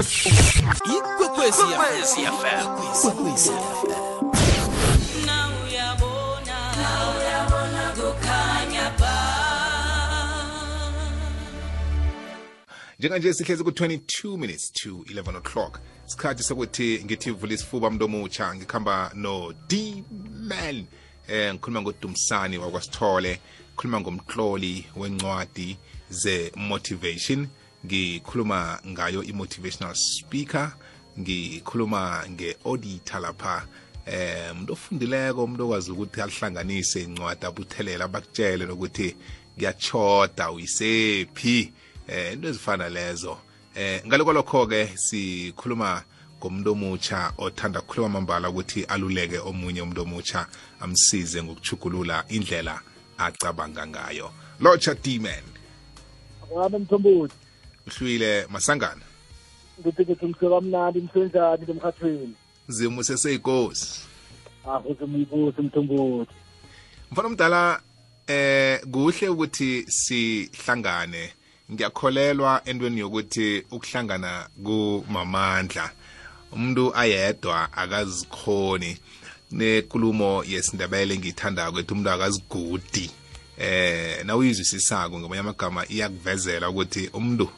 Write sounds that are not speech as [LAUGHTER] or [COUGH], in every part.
ikwekwezi fm ikwekwezi fm njenganje sihlezi ku-22 minutes to 11 o'clock sikhathi sokuthi ngithi vula isifuba mntu omutsha ngikhamba no-d man eh ngikhuluma ngodumisani wakwasithole khuluma ngomhloli wencwadi ze-motivation ngikhuluma ngayo i-motivational speaker ngikhuluma nge-auditor lapha eh umuntu ofundileko umuntu okwazi ukuthi alihlanganise incwadi abuthelela bakutshele nokuthi kuyachoda uyisephi eh into ezifana lezo eh ngale kwalokho-ke sikhuluma ngomuntu omutsha othanda ukukhuluma amambala ukuthi aluleke omunye umuntu omutsha amsize ngokuchugulula indlela acabanga ngayo locha demon wami mthombothi uhlwile masangana ngithi ngithi msekamnandi msenjani emkhathweni zimu seseyikosi ahuzimuyikosi mthumbuthi mfana omdala eh kuhle ukuthi sihlangane ngiyakholelwa entweni yokuthi ukuhlangana kumamandla umuntu ayedwa akazikhoni nekulumo yesindebele ngiyithanda kwethu umuntu akazigudi eh nawuyizwisisako ngamanye amagama iyakuvezela ukuthi umuntu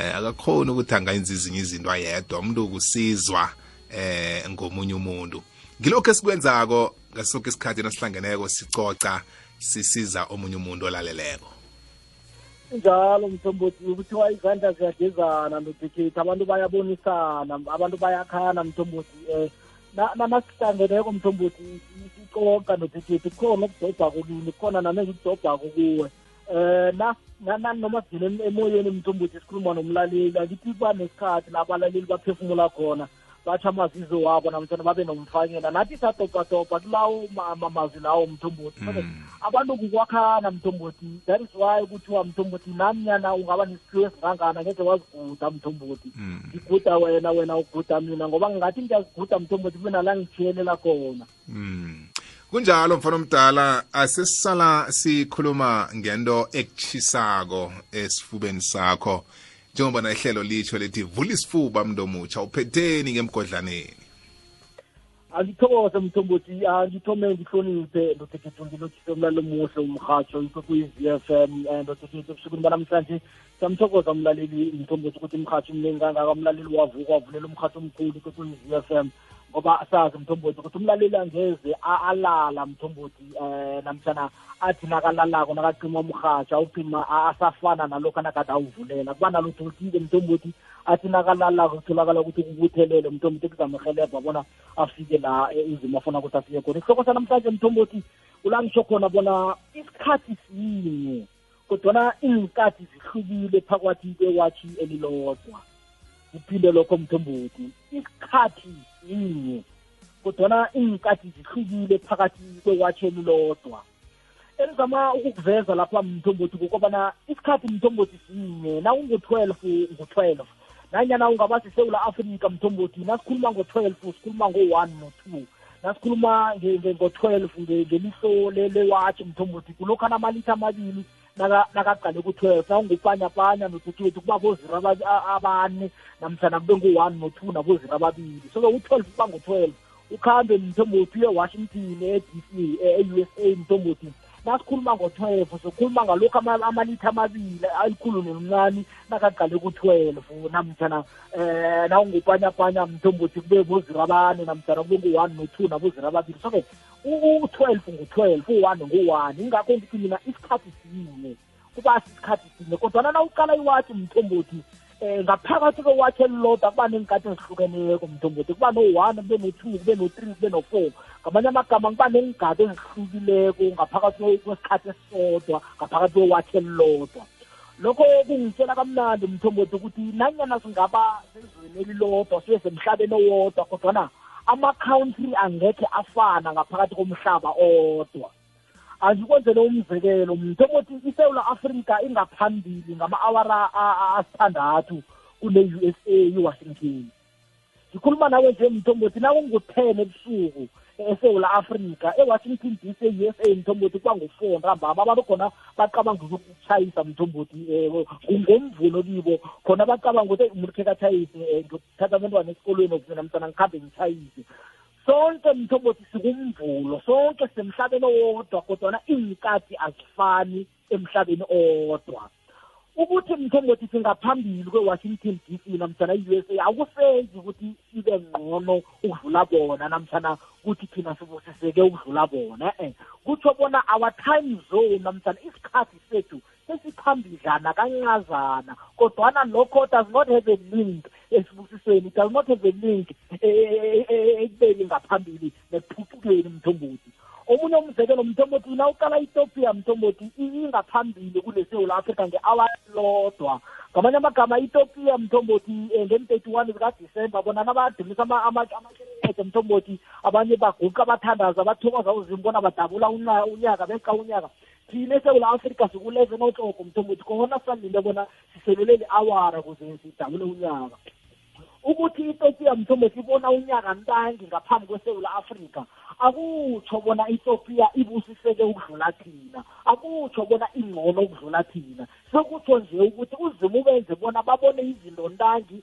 eh, akakhona ukuthi angayenza izinye izinto ayedwa umuntu ukusizwa eh ngomunye umuntu ngilokho esikwenzako ngasonke isikhathi nasihlangeneko sicoca sisiza omunye umuntu olaleleko njalo mthombothi ukuthiwa izandla ziyagezana nodikhethi abantu bayabonisana abantu bayakhana mthombothi um nasihlangeneko mthombothi sicoca nodikhethi kukhona okudobhako kini kukhona nameke ukudobhako kuwe um eh, nanoma sivele emoyeni mthombothi sikhuluma nomlaleli akithi kuba nesikhathi la abalaleli baphefumula khona batsho amazizo wabo namtshana babe nomfakela nathi satopatopa kulawo mamazwi lawo mthombothi hmm. abantu kukwakhana mthombothi that is why kuthiwa mthombothi namnyana ungaba nesiphiwo esingangana ngeke waziguda mthombothi hmm. ngiguda wena wena uguda mina ngoba ngingathi ngiyaziguda mthombothi kube nala ngithiyelela khona hmm. kunjalo mfana omdala asesisala sikhuluma ngento ekuchisako esifubeni sakho njengoba nehlelo litsho lithi vula isifuba mntu omutsha uphetheni ngemgodlaneni angithokoze mthombothi angithome ngihloniphe ndodekethu ngilotshise umlalo omuhle umhatsho ikwekwez f m eh, ndodekethu ebusukwini banamhlanje siyamthokoza umlaleli mthombothi ukuthi imhatsho mningi kangaka umlaleli wavuka wavulela umhatsho omkhulu ikwekwez f m ngoba sazi mthombothi ukuthi umlaleli angeze alala mthombothi eh namhlana athi nakalalako nakacima umrhatsha ucima asafana nalokhu anakade awuvulela kuba nalutho ukuthi mthombothi athi nakalalako kutholakala ukuthi kubuthelele mthombothi kuzamhelebha bona afike la uzima e- afuna ukuthi afike khona isihloko sanamhlanje mthombothi ulangisho khona bona isikhathi sinye kodwana iy'nkathi zihlukile phakathi kwewatshi elilodwa kuphinde lokho mthombothi isikhathi yinye kodwana iy'nkathi zihlukile phakathi kwewatsheli lodwa engizama ukukuveza lapha mthombothi kukobana isikhathi mthombothi sinye na ungu-twelve ngu-twelve nanyana ungaba sesewula afrika mthombothi nasikhuluma ngo-twelve sikhuluma ngo-one no-two nasikhuluma ngo-twelve ngeliso lewatshi mthombothi kulokhana amalitha amabili nakaqale ku-twelve eh, nawungupanyapanya notututu kuba boziro abane namhlana kube ngu-one no-two naboziro ababili so ke u-twelve kuba ngu-twelve ukhambe mthombothi uye-washington e-d c e-u s a mthombothi nasikhuluma ngo-twelve sokhuluma ngalokhu amalitha amabili alikhulu nomncane nakaqale ku-twelve namtshana um eh, nawungupanyapanya mthombe ukuthi kube bozira abane namtshana kube ngu-one no-two nabozira ababili so-ke u-twelve ngu-twelve u-one ngu-one ingakho ngithi mina isikhathi sinye kuba sisikhathi sinye kodwana na uqala iwatshi mthombothi um ngaphakathi kwewatshi eliloda kuba neenkathi ezihlukeneko mthombothi kuba no-one kube no-two kube no-three kube no-four ngamanye amagama kuba nengigado ezihlukileko ngaphakathi kwesikhathi esisodwa ngaphakathi kwewathi elilodwa lokho kungitshela kamnandi mthombothi ukuthi nanyana singaba sezweni elilodwa sibe semhlabeni owodwa kodwana ama-country angekhe afana ngaphakathi komhlaba odwa angikwenzele umzekelo mthombothi isewula afrika ingaphambili ngama-awara asithandathu kune-u s a iwashington ngikhuluma nawe nje mthombothi nakungu-ten ebusuku esewula afrika e-washington d c e-u s a mthombothi kwangu-four ntambama babekhona bacabanga ukutshayisa mthombothi um eh, kungomvulo kibo khona bacabanga ukuthi umuntu khe katshayise um eh, ngiyokuthatha abantwana esikolweni okuvena mntana ngikhambe ngitshayise sonke mthombothi sikumvulo sonke semhlabeni owodwa kodwana iy'nkathi azifani emhlabeni owodwa ukuthi mthengoti singaphambili kwe-washington d c namhlana i-u s a akusenzi ukuthi sibe ngqono ukudlula bona namhlana kuthi thina sibusiseke ukudlula bona um kutsho bona our time zone namhlana isikhathi sethu sesiphambidlana kancazana kodwana lokho does not have a link esibusisweni does not have a link e-, e-, e-, ekubeni ngaphambili nekuphucukeni mthombothi omunye umzekelo mthombothi mina uqala itopia mthombothi ingaphambili kunesewula afrika nge-hour lodwa ngamanye amagama itopia mthombothi um eh, ngem-thirty-one zikadisemba bona nabadumisa amakereke mthombothi abanye baguqa bathandaza bathokoza uzimu bona badabula unyaka beqa unyaka thina esewula afrika siku-leven o'clock mthombothi kona sisalinde bona siseleleli awara kuze sidabule unyaka ukuthi itopia mthombo sibona unyaka ntangi ngaphambi kwesewula afrika akutsho bona itopia ibusiseke ukudlula thina akutsho bona ingcono ukudlula thina sekutsho nje ukuthi uzima ubenze bona babone izinto ntangi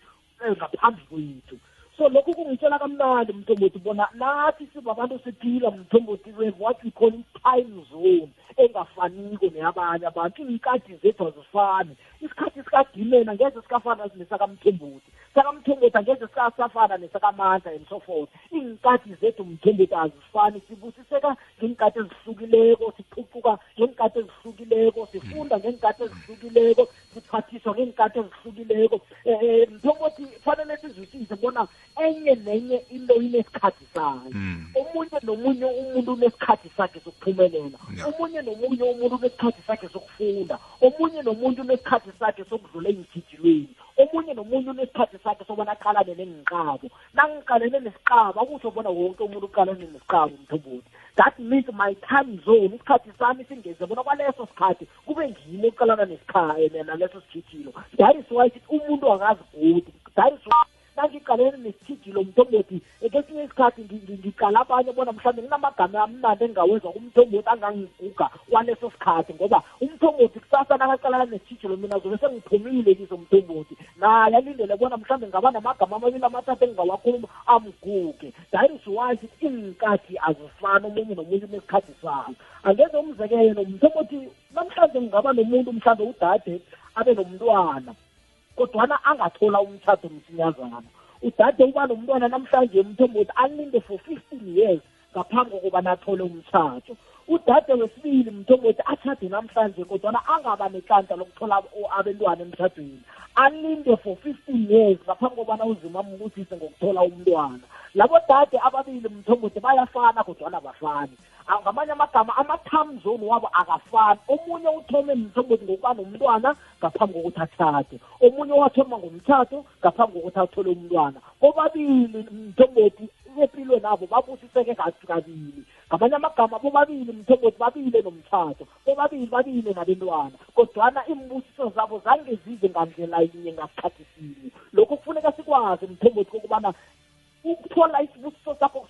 eh, ngaphambi kwethu so lokhu kungitshela kamnandi mthombothi bona nathi sibabantu siphila mthombothi what we call i-time zone engafaniko neyabanye abantu iy'kadi zethu azifani isikhathi sikadimena ngeze sikafana nesakamthombothi sakamthombothi angeze sikasafana nesakamandla and so forth iy'nkathi zethu mthombothi azifani sibusiseka ngey'nkathi ezihlukileko siphucuka ngey'nkathi ezihlukileko sifunda ngey'nkathi ezihlukileko siphathiswa ngey'nkathi ezihlukileko um mthombothi fanele sizwisise bona enye nenye into inesikhathi sayo hmm. omunye nomunye umuntu unesikhathi sakhe sokuphumelela omunye nomunye umuntu unesikhathi sakhe sokufunda omunye nomuntu unesikhathi sakhe sokudlula emgijilweni omunye nomunye unesikhathi sakhe sobona aqalane nengiqabo nangiqalene nesiqabo akutsho bona wonke umuntu uqalane nesiqabo mthoboti that means my time zone isikhathi sami singeze bona kwaleso sikhathi kube ngimo oqalana naleso sijijilo that is why umuntu akazigudi that is why nangiqalene nesidijilo mntomboti kwesinye isikhathi ngiqala abanye bona mhlawumbe nginamagama amnandi engingawenza kumthombothi angangiguga kwaleso sikhathi ngoba umthombothi kusasa nakaqalana nesidijilo mina zobe sengiphumile kiso umthombothi naye alindele bona mhlawumbe ngaba namagama amabili amathathu engingawakhuluma amguge that is why sithi iy'nkathi azifani omunye nomunye unesikhathi sayo angenza umzekelo mthombothi namhlanje ngingaba nomuntu mhlawumbe udade abe nomntwana kodwana angathola umthatho msinyazana udade uba lo mntwana namhlanje mthemba ukuthi alinde for fifteen years ngaphambi kokubana athole umtshato udade wesibili mthombo ukuthi atshade namhlanje kodwana angaba nekanhla lokuthola abentwana emtshadweni alinde for fifteen years ngaphambi kobana uzima ambusise ngokuthola umntwana labo dade ababili mthombo ukuthi bayafana kodwana bafani ngamanye amagama ama-time zone wabo akafani omunye uthome mthombothi ngokuba nomntwana ngaphambi kokuthi athathe omunye wathoma ngomthatho ngaphambi kokuthi athole umntwana bobabili mthombothi empilweni abo babusiseke kabili ngamanye amagama bobabili mthombothi babile nomthatho bobabili babile nabentwana kodwana iimbusiso zabo zange zize ngandlela yinye ngasikhathi sinye lokhu kufuneka sikwazi mthombothi kokubana ukuthola isibusiso sakho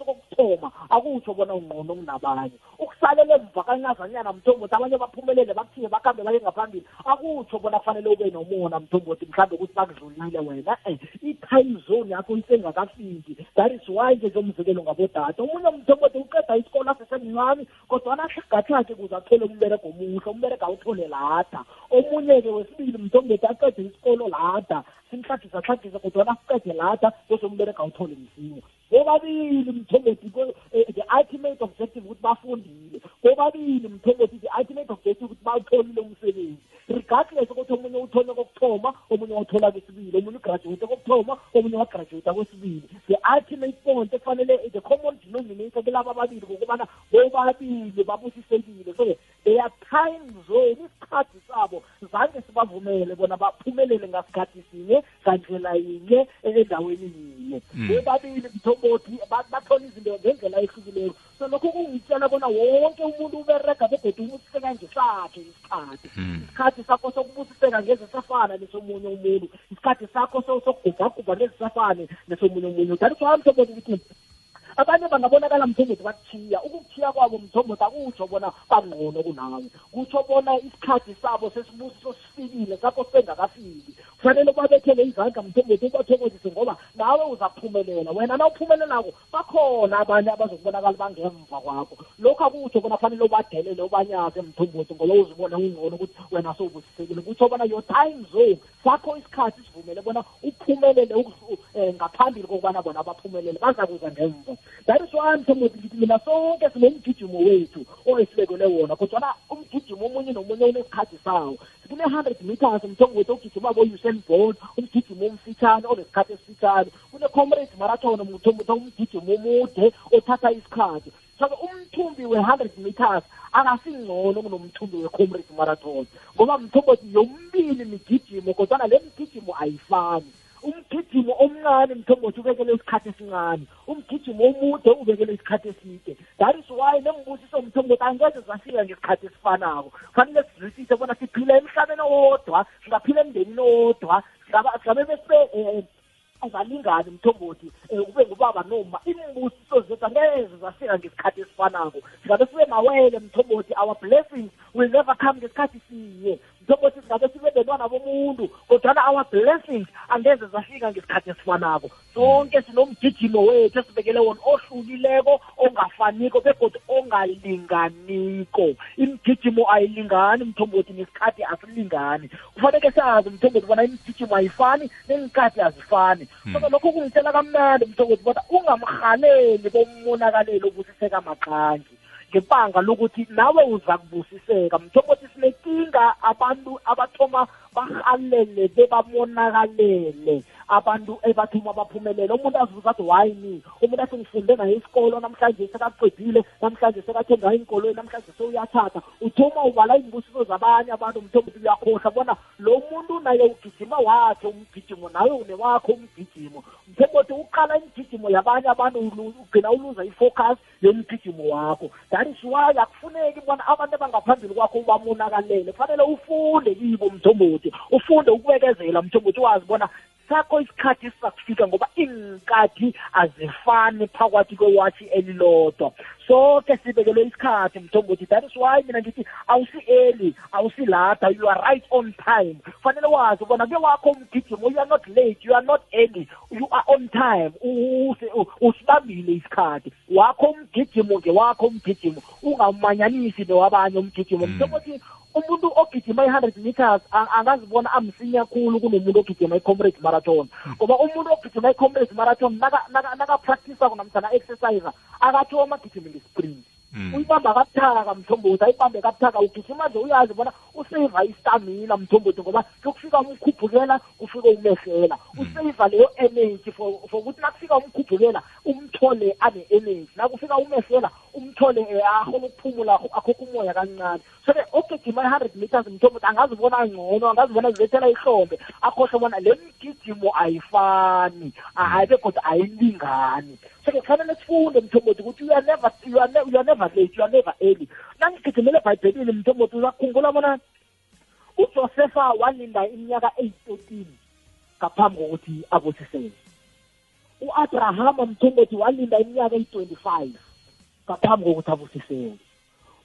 ukuphuma akutsho bona ungqono kunabanye ukusalela emva kancazanyana mthombothi abanye baphumelele bakuthiye bakhambe baye ngaphambili akutsho bona kufanele ube nomona mthombothi mhlawumbe ukuthi bakudlulile wena um i-time zone yakho isengakafiki that is why ke zomzekelo ngabodata omunye mthombothi uqeda isikolo asesemncane kodwana ahlagathakhe kuze athole umbereko omuhle umbereko awuthole lada omunye-ke wesibili mthombothi aqede isikolo lada simhlathisa hlathisa kodwana asiqede lada bese umbereko awuthole msinya bobabili mthembethi eh, the ultimate objective ukuthi bafundile bobabili mthembethi the ultimate objective ukuthi bawutholile umsebenzi regardless ukuthi omunye uthole kokuthoma omunye wathola kwesibili omunye ugraduate kokuthoma omunye wagraduate kwesibili the ultimate point efanele the common denominator kulaba ababili ngokubana bobabili babusisekile so their time zone isikhathi sabo zange sibavumele bona baphumelele ngasikhathi sinye ngandlela yinye endaweni yinye mm. bebabili mthombothi bathola izinto ngendlela ehlukileyo so lokho kungitshela bona wonke umuntu uberega begoda ubusiseka ngesakhe isikhathi mm. isikhathi sakho sokubusiseka ngesisafana nesomunye umuntu isikhathi sakho sokugubhagubha ngesisafane nesomunye umuntu that is why mthombothi ukuthi abanye bangabonakala mthombothi bakuthiya ukukuthiya kwabo mthombothi akutsho bona bangqono kunawe kutsho bona isikhathi sabo sesibusiso sifikile sakho sengakafiki kufanele babekhele izandla mthengeti bathokozise ngoba nawe uzaphumelela wena na uphumelelako bakhona abanye abazokubonakala bangemva kwakho lokhu akutsho bona fanele ubadelele ubanyaze mthumbuthi ngoba uzibone ungcono ukuthi wena sowubusisekile kutsho bona your time zone sakho isikhathi sivumele bona uphumelele eh, ngaphambili kokubana bona baphumelele baza kuza ngemva that is why mthumbuthi ngithi mina sonke sinomgijimo wethu oyesibekele wona kodwana umgijimo omunye nomunye unesikhathi sawo 100 meters mtogwe togijima vo-usain bolt umgijimo omfitshane onesikhathi esifitshane kune-comrade marathon umgijimo omude othatha isikhathi soko umthumbi we-hundred meters akasingcono kunomthumbi we-comrade marathon ngoba mthombothi yombili migijimo kodwana le migijimo ayifani umgijimo omncane mthombothi ubekele isikhathi esincane umgijimo omude ubekele isikhathi eside that is why nembusiso mthombo ukuthi angeke zasika ngesikhathi esifanako fanele sizwisise bona siphila emhlabeni owodwa singaphila emndenini owodwa singabe bese eh, angalingani mthombothi eh, kube ngubaba noma imibusiso zethu angeze zasika ngesikhathi esifanako singabe sibe mawele mthombothi our blessings will never come ngesikhathi siye mthombothi singabe sibe bentwana bomuntu kodwana our blessings angeze zafika ngesikhathi esifanako sonke sinomgijimo wethu esibekele wona ohlukileko ongafaniko begodwa ongalinganiko imigijimo ayilingani mthombothi nesikhathi asilingani kufaneke sazi mthombothi bona imigijimo ayifani nenkathi azifani soko hmm. lokho kungitshela kamnandi mthombothi bona ungamhaleli bomonakalelo obusiseka maqangi ngebanga lokuthi nawe uza kubusiseka mthombothi sine kufuneka abantu abathoma bahalele bebamonakalele abantu ebathuma baphumelele umuntu azuza athi wayini umuntu athi ngifunde naye isikolo namhlanje sekaqedile namhlanje sekathe ngayo inkolweni namhlanje sewuyathatha uthuma uvala iimbusiso zabanye abantu mthoma ukuthi uyakhohlwa bona lo muntu naye ugijima wakhe umgijimo nawe unewakho umgijimo uqala imigijimo yabanye abantu ugcina uluza i-focus yomgijimo wakho that is why akufuneki bona abantu abangaphambili kwakho ubamonakalele kufanele ufunde kibo mthombothi ufunde ukubekezela mthombothi wazi bona sakho isikhathi sizakufika ngoba iinkathi azifani phakathi kwewatshi elilodwa soke sibekelwe isikhathi mthombothi that is why mina ngithi awusi early awusi lata you are right on time fanele wazi ubona kuye wakho umgijimo oh, you are not late you are not early you are on time usibambile isikhathi wakho umgijimo nje wakho umgijimo ungamanyanisi nowabanye umgijimo hmm. mthombothi umuntu ogijima i-hundred meters angazibona amsinya khulu kunomuntu ogijima i-comrade marathon hmm. ngoba umuntu ogijima i-comrade marathon nakapractisa namtshana exercise akathi wamagijimi ngesprint mm. uyibamba kabuthaka mthombothi ayibambe kabuthaka ugijima nje uyazi bona useva istamina mthombothi ngoba kuyokufika umkhuphukela kufike umehlela mm. useva leyo energy for ukuthi nakufika umkhuphukela umthole ane-energy nakufika umehlela umthole ahola ukuphumula akho umoya kancane so ke okugijima i-hundred meters mthombo angazibona ngcono angazibona zilethela ihlombe akhohle bona le mgijimo ayifani ayibe kodwa ayilingani so ke kufanele sifunde mthombothi ukuthi you are never you are, ne you are never late you are never early nangigijimele ebhayibhelini mthombothi uzakhumbula bona ujosefa walinda iminyaka eyi-thirteen ngaphambi kokuthi abothisele u-abrahama mthombothi walinda iminyaka eyi-twenty-five ngaphambi kokuthi avuthiseke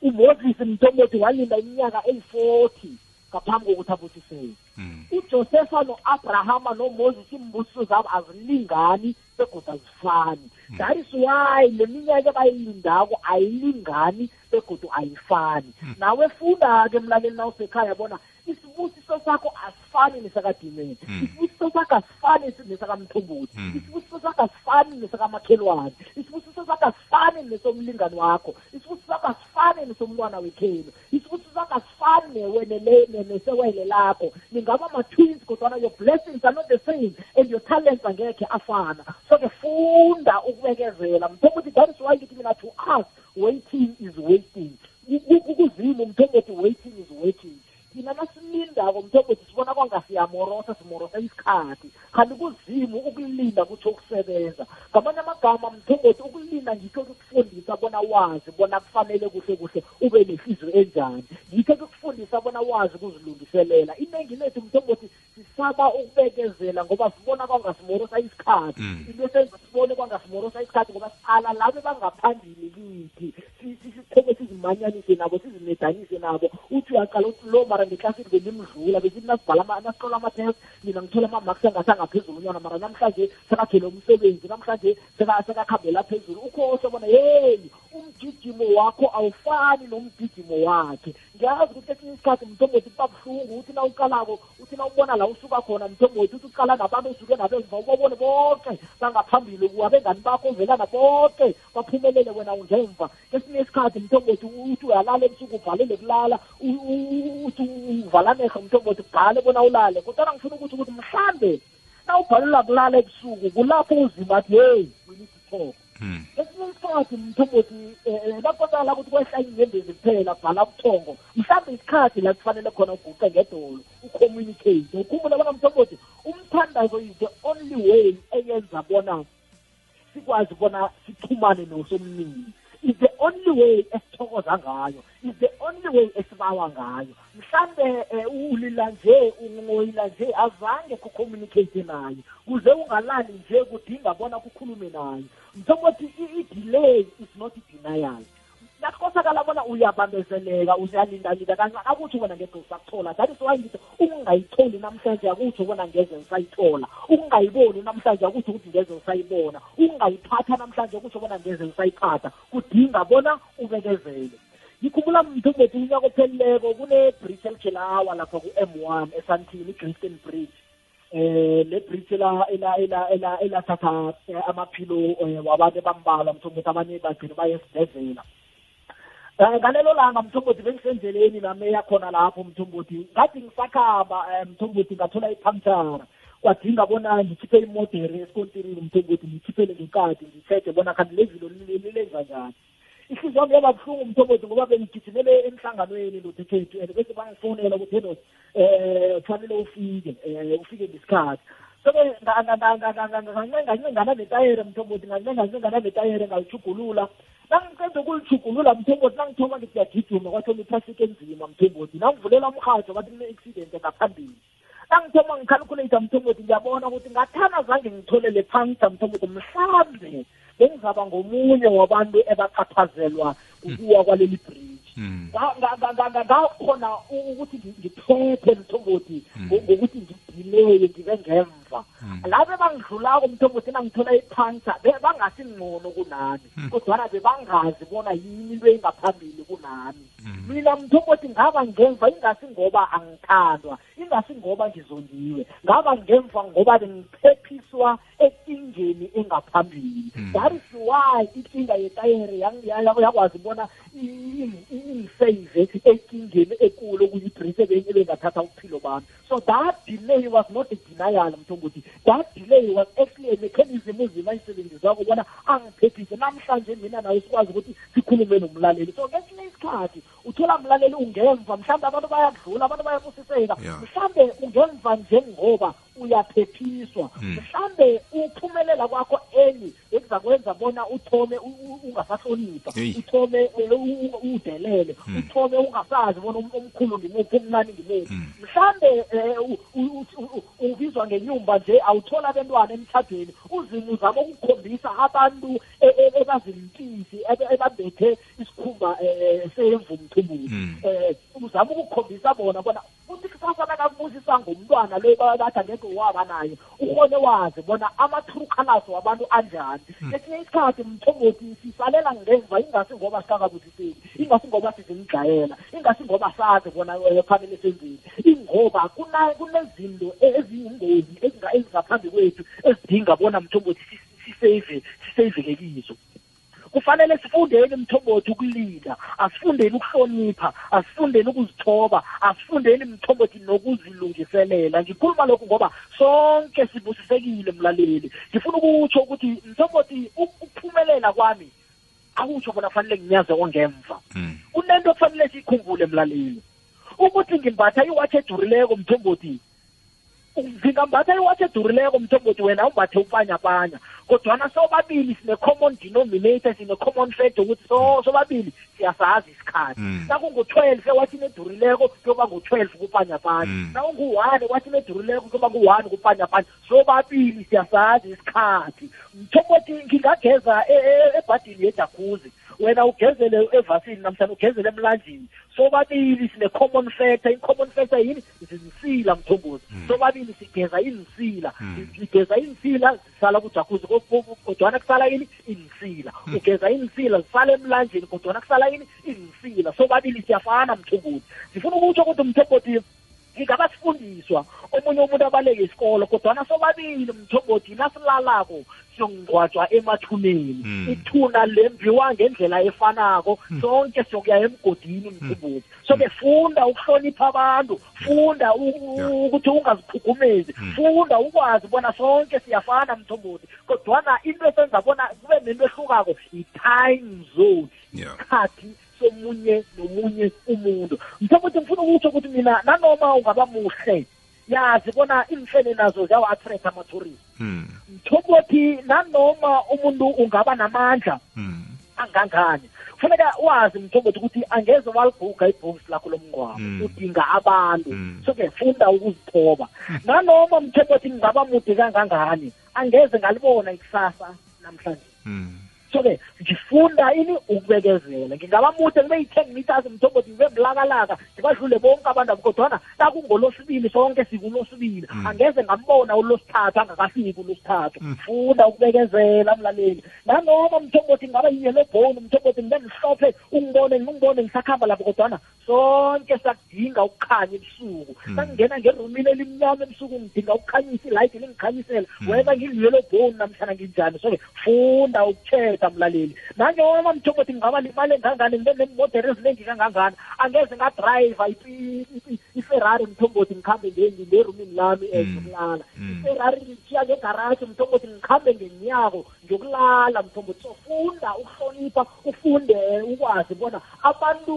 umoses mthombothi walinda iminyaka eyi-forty ngaphambi kokuthi avuthiseke hmm. ujosefa no-abrahama nomoses imbusiso zabo azilingani begoda azifani that hmm. is why le minyaka ebayilindako ayilingani begoda ayifani hmm. nawe funda-ke mlaleli nawusekhaya bona isibusiso sakho asifani nesakadimeni hmm. isibusiso sakho asifani nesakamthumbuthi hmm. isibusiso sakho asifani nesakamakhelwane isibusiso sakho asifani nesomlingani wakho isibusiso sakho asifani nesomntwana wekhenu isibusiso sakho asifani nesewele lakho ningaba ma-twins kodwana your blessings are not the same and your talents angekhe afana so ke funda ukubekezela mthombuthi that is why ngithi mina to us waiting is waiting kuzimo mthombothi waiting is waiting thina nasilindako mthobotho sibona kwanga siyamorosa simorosa isikhathi kanti kuzimu ukulinda kutsho ukusebenza ngamanye amagama mthobotho ukulinda ngikho kukufundisa bona wazi bona kufanele kuhle kuhle ube nehliziyo enjani ngikho kukufundisa bona wazi ukuzilungiselela iningi lethu mthobotho sisaba ukubekezela ngoba sibona kwangasimorosa isikhathi mm. into esenza sibone kwangasimorosa isikhathi ngoba siqala labo bangaphambili kithi sitheke sizimanyanise nabo sizinedanise nabo uthi uyaqala uthi lo mara ngeklasini bendimdlula besithi nasibhala nasihlola amathesi mina ngithola ama-marks angasangaphezulu unyana mara namhlanje sekathele umsebenzi namhlanje sekakhambela phezulu ukhose bona yeyi umgijimo wakho awufani nomgijimo wakhe ngiyazi ukuthi esinye isikhathi mthombothi kuba buhlungu uthi na uqalako uthi na ubona la usuka khona mthombothi uthi uqala nabantu osuke nabemva ubabone bonke bangaphambili abengani bakho ovelana bonke baphumelele wena ungemva kesinye isikhathi mthombothi uthi uyalala ebusuku ubhalele kulala uthi uvalanehe mthombothi ubhale bona ulale kodwana ngifuna ukuthi futhi ukuthi mhlambe nawubhalelwa kulala ebusuku kulapho uzima athi hey we need to talk esinye isikhathi mthombothi um eh, eh, bakonala ukuthi kwehla inyembezi kuphela bhala ubuthongo mhlawumbe isikhathi la kufanele khona uguqe ngedolo ucommunicate ukhumbule bona mthombothi umthandazo is the only way eyenza bona sikwazi bona sixhumane nosomnini is the only way esithokoza ngayo is the only way esibawa ngayo mhlambe eh, ulila nje ungoyila nje azange kucommunicate naye kuze ungalali nje kudinga bona kukhulume naye njengokuthi i-delay is not denial kuyakhosakala bona uyabambezeleka uyalindalinda kancane akutsho ubona ngeze usakuthola that is why ngithi ukungayitholi namhlanje akutsho ubona ngeze usayithola ukungayiboni namhlanje akutsho ukuthi ngeze usayibona ukungayiphatha namhlanje akutsho ubona ngeze usayiphatha kudinga bona ubekezele ngikhumbula mntu bethu unyaka ophelileko kune-bridge elikhe lawa lapha ku-m one esantini i-gristen bridge eh le bridge la ela ela ela elathatha eh, amaphilo eh, wabantu bambalwa mthombo ukuthi abanye bagcina baye esibhedlela ngalelo langa mthombothi bengisendleleni nami eyakhona lapho mthombothi ngathi ngisakhamba um mthombothi ngathola ipunctara kwadinga bona ngikhiphe imodere esikontirini mthombothi ngikhiphele ngekadi ngithethe bona kanti lezilo lilenza njani ihliziyo yami yaba buhlungu mthombothi ngoba bengigijimele emhlanganweni lodekhethu and bese bangifonela ukuthi heno um eh, kufanele ufike um ufike ngesikhathi sebe ngazinye ngaba netayere mthombothi ngazinye ngazinye ngaba netayere ngayithugulula nangiqeda ukulithugulula mthombothi nangithoma ngithi ngiyagijima kwathoma itrafiki enzima mthombothi nangivulela umhajo bathi kune-accident ngaphambili nangithoma ngikhalikhulate mthombothi ngiyabona ukuthi ngathana zange ngitholele phansi mthombothi mhlambe bengizaba ngomunye wabantu ebachaphazelwa ukuwa kwaleli bridge ngakhona ukuthi ngiphephe mthombothi ngokuthi ngidileye ngibe ngemva ukufa hmm. labe bangidlulako mthombo thina ngithola iphansa bangasingcono kunami hmm. kodwana bebangazi bona yini into engaphambili kunami hmm. mina mthombothi ngaba ngemva ingasi ngoba angithandwa ingasi ngoba ngizondiwe ngaba ngemva ngoba bengiphephiswa enkingeni engaphambili that is why inkinga yetayere yakwazi bona ingisave enkingeni ekulu okuyi-brief ebengathatha uphilo bami so that delay was not a denial mthombo ukuthi that delay was actually a mechanism uzima ayisebenzisa ukubona angiphephise namhlanje mina nawe sikwazi ukuthi sikhulume nomlaleli so ngesinye isikhathi uthola mlaleli ungemva mhlawumbe abantu bayadlula abantu bayabusiseka mhlawumbe ungemva njengoba uyaphephiswa hmm. mhlambe uphumelela kwakho eli ekuzakwenza bona uthome ungasahlonipha uthome udelele hmm. uthome ungasazi bona omkhulu um- ngimuphi umnani ngimuphi hmm. mhlambe eh, ubizwa ngenyumba nje awuthola abentwana emthadweni uzimu uzama ukukhombisa abantu e- e- ebazilimpisi ebambethe isikhumba eh, semvu mthumbuzi um eh, uzama ukukhombisa bona bona uthi sasana kabusisa ngomntwana le bathi angekho uNkulunkulu wabanayo uhone wazi bona ama-true colors wabantu anjani esinye isikhathi mthombothi sisalela ngemva ingasi ngoba sikakabuziseli ingasi ngoba sizimdlayela ingasi ngoba sazi bona fanele senzeni ingoba kunezinto eziyingozi ezingaphambi kwethu ezidinga bona mthombothi siseyve siseyvekekizo kufanele sifundeke mthombothi ukulila asifundeni ukuhlonipha asifundeni ukuzithoba asifundeni mthombothi nokuzilungiselela ngikhuluma lokhu ngoba sonke sibusisekile mlaleli ngifuna ukutsho ukuthi mthombothi ukuphumelela kwami akutsho bona kufanele nginyaze ongemva mm. kunento ekufanele siyikhumbule mlaleli ukuthi ngimbatha iwatch edurileko mthombothi ngingambatha iwatch edurileko mthombothi wena umbathe upanyapanya kodwana sobabili sine-common denominator sine-common thread ukuthi so sobabili siyasazi isikhathi mm. nakungu-twelve ewathini edurileko kuyoba ngu-twelve kupanyapanya mm. nakungu-one ewathini edurileko kuyoba ngu-one kupanyapanya sobabili siyasazi isikhathi mthombothi ngingageza e-, e-, e-, ebhadini yejakhuzi wena ugezele evasini namhlanje ugezele emlanjini sobabili sine-common factor i-common factor yini zinsila mthombozi hmm. sobabili sigeza insila hmm. sigeza insila zisala kujakuzi kodwana kusala ini insila hmm. ugeza insila zisala emlanjeni kodwana kusala ini insila sobabili siyafana mthombozi sifuna ukutsho ukuthi mthombozi ngingabasifundiswa omunye umuntu abaleke isikolo kodwana sobabili mthombothi nasilalako siyongcwatshwa emathuneni hmm. ithuna lembiwa ngendlela efanako hmm. sonke sokuya emgodini mthimbuzi hmm. so befunda ukuhlonipha abantu funda ukuthi ungaziphukumezi funda ukwazi bona sonke siyafana mthombothi kodwana into esenza bona kube nento ehlukako i-time zone isikhathi somunye nomunye umuntu mthombothi ngifuna ukutsho ukuthi mina nanoma ungaba muhle yazi bona imfene nazo ziyawa-attract amathorisi ukuthi nanoma umuntu ungaba namandla hmm. angangani kufanele wazi mthombothi ukuthi angeze walibuga ibhokisi lakho lomngwabo hmm. udinga abantu hmm. so-ke funda ukuzithoba nanoma mthombothi ngingaba mude kangangani angeze ngalibona ikusasa namhlanje so-ke ngifunda ini ukubekezela ngingabamude ngibe yi-ten meters mthombothi ngibe mlakalaka ngibadlule bonke abantu kodwana nakungolosibili sonke sikulosibili mm. angeze ngambona ulosithathu angakafiki ulosithathu mm. funda ukubekezela mlaleli nanoma mthombothi ngaba yiyelebhoni mthombothi ngibe ngihlophe ungibone ngingibone ngisakhamba lapho kodwana sonke sakudinga ukukhanya ebusuku mm. sangingena ngerumini elimnyama ebusuku ngidinga ukukhanyisa ilayithi lingikhanyisela wena ngiliyelebhoni namhlana nginjani so-ke funda ukutshela inceda mlaleli nangeoma mthombothi ngingaba limali engangani ngibe nemodere eziningi kangangani angeze ngadrayiva iferrari mthombothi ngikhambe ngerumini lami ngiyokulala mm. mm. iferrari ngithiya ngegaraji mthombothi ngikhambe ngenyako ngiyokulala mthombothi so funda ukuhlonipha ufunde eh, ukwazi bona abantu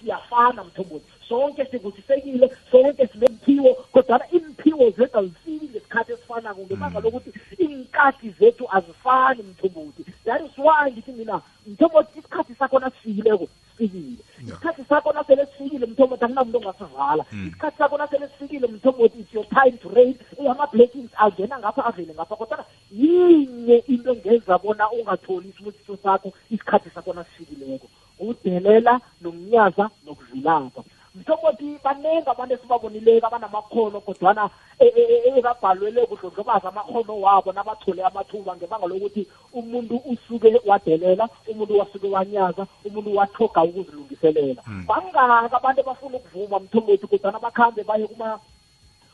siyafana mthombothi sonke sikuthisekile sonke sinemphiwo kodwana imphiwo zethu azifiki ngesikhathi esifanako ngebanga mm. lokuthi iinkati zethu azifani mthombothi that is why ngithi mina mthombothi isikhathi sakhona sifikileko sifikile isikhathi sakhona sele sifikile mthombothi akunamuntu ongasivala hmm. isikhathi sakhona sele sifikile mthombothi it's your time to rain ama-blackings angena ngapha avele ngapha kodwana yinye into engenza bona ungatholi isibusiso sakho isikhathi sakhona sifikileko udelela nokunyaza nokuzilapha ngisokuthi baningi abantu esibabonileko abanamakhono kodwana ebabhalwele e, e, e, kudlondlobaza amakhono wabo nabathole amathuba ngebanga lokuthi umuntu usuke wadelela umuntu wasuke wanyaza umuntu wathoga ukuzilungiselela hmm. bangaka abantu abafuna ukuvuma mthombothi kodwana bakhambe baye kuma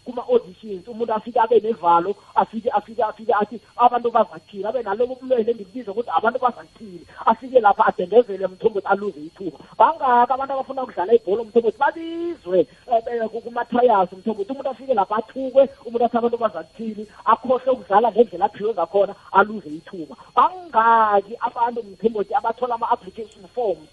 kuma-auditions umuntu afike abe nevalo afike afike afike athi abantu bazathile abe nalobo bulwele endikubiza ukuthi abantu bazathile afike lapha adendezele mthombothi aluze ithuba bangaka abantu abafuna ukudlala ibhola mthombothi babizwe eh, eh, kumatrayas mthombothi umuntu afike lapha athukwe umuntu athi abantu bazathile akhohle ukudlala ngendlela aphiwe ngakhona aluze ithuba bangaki abantu mthombothi abathola ama-application forms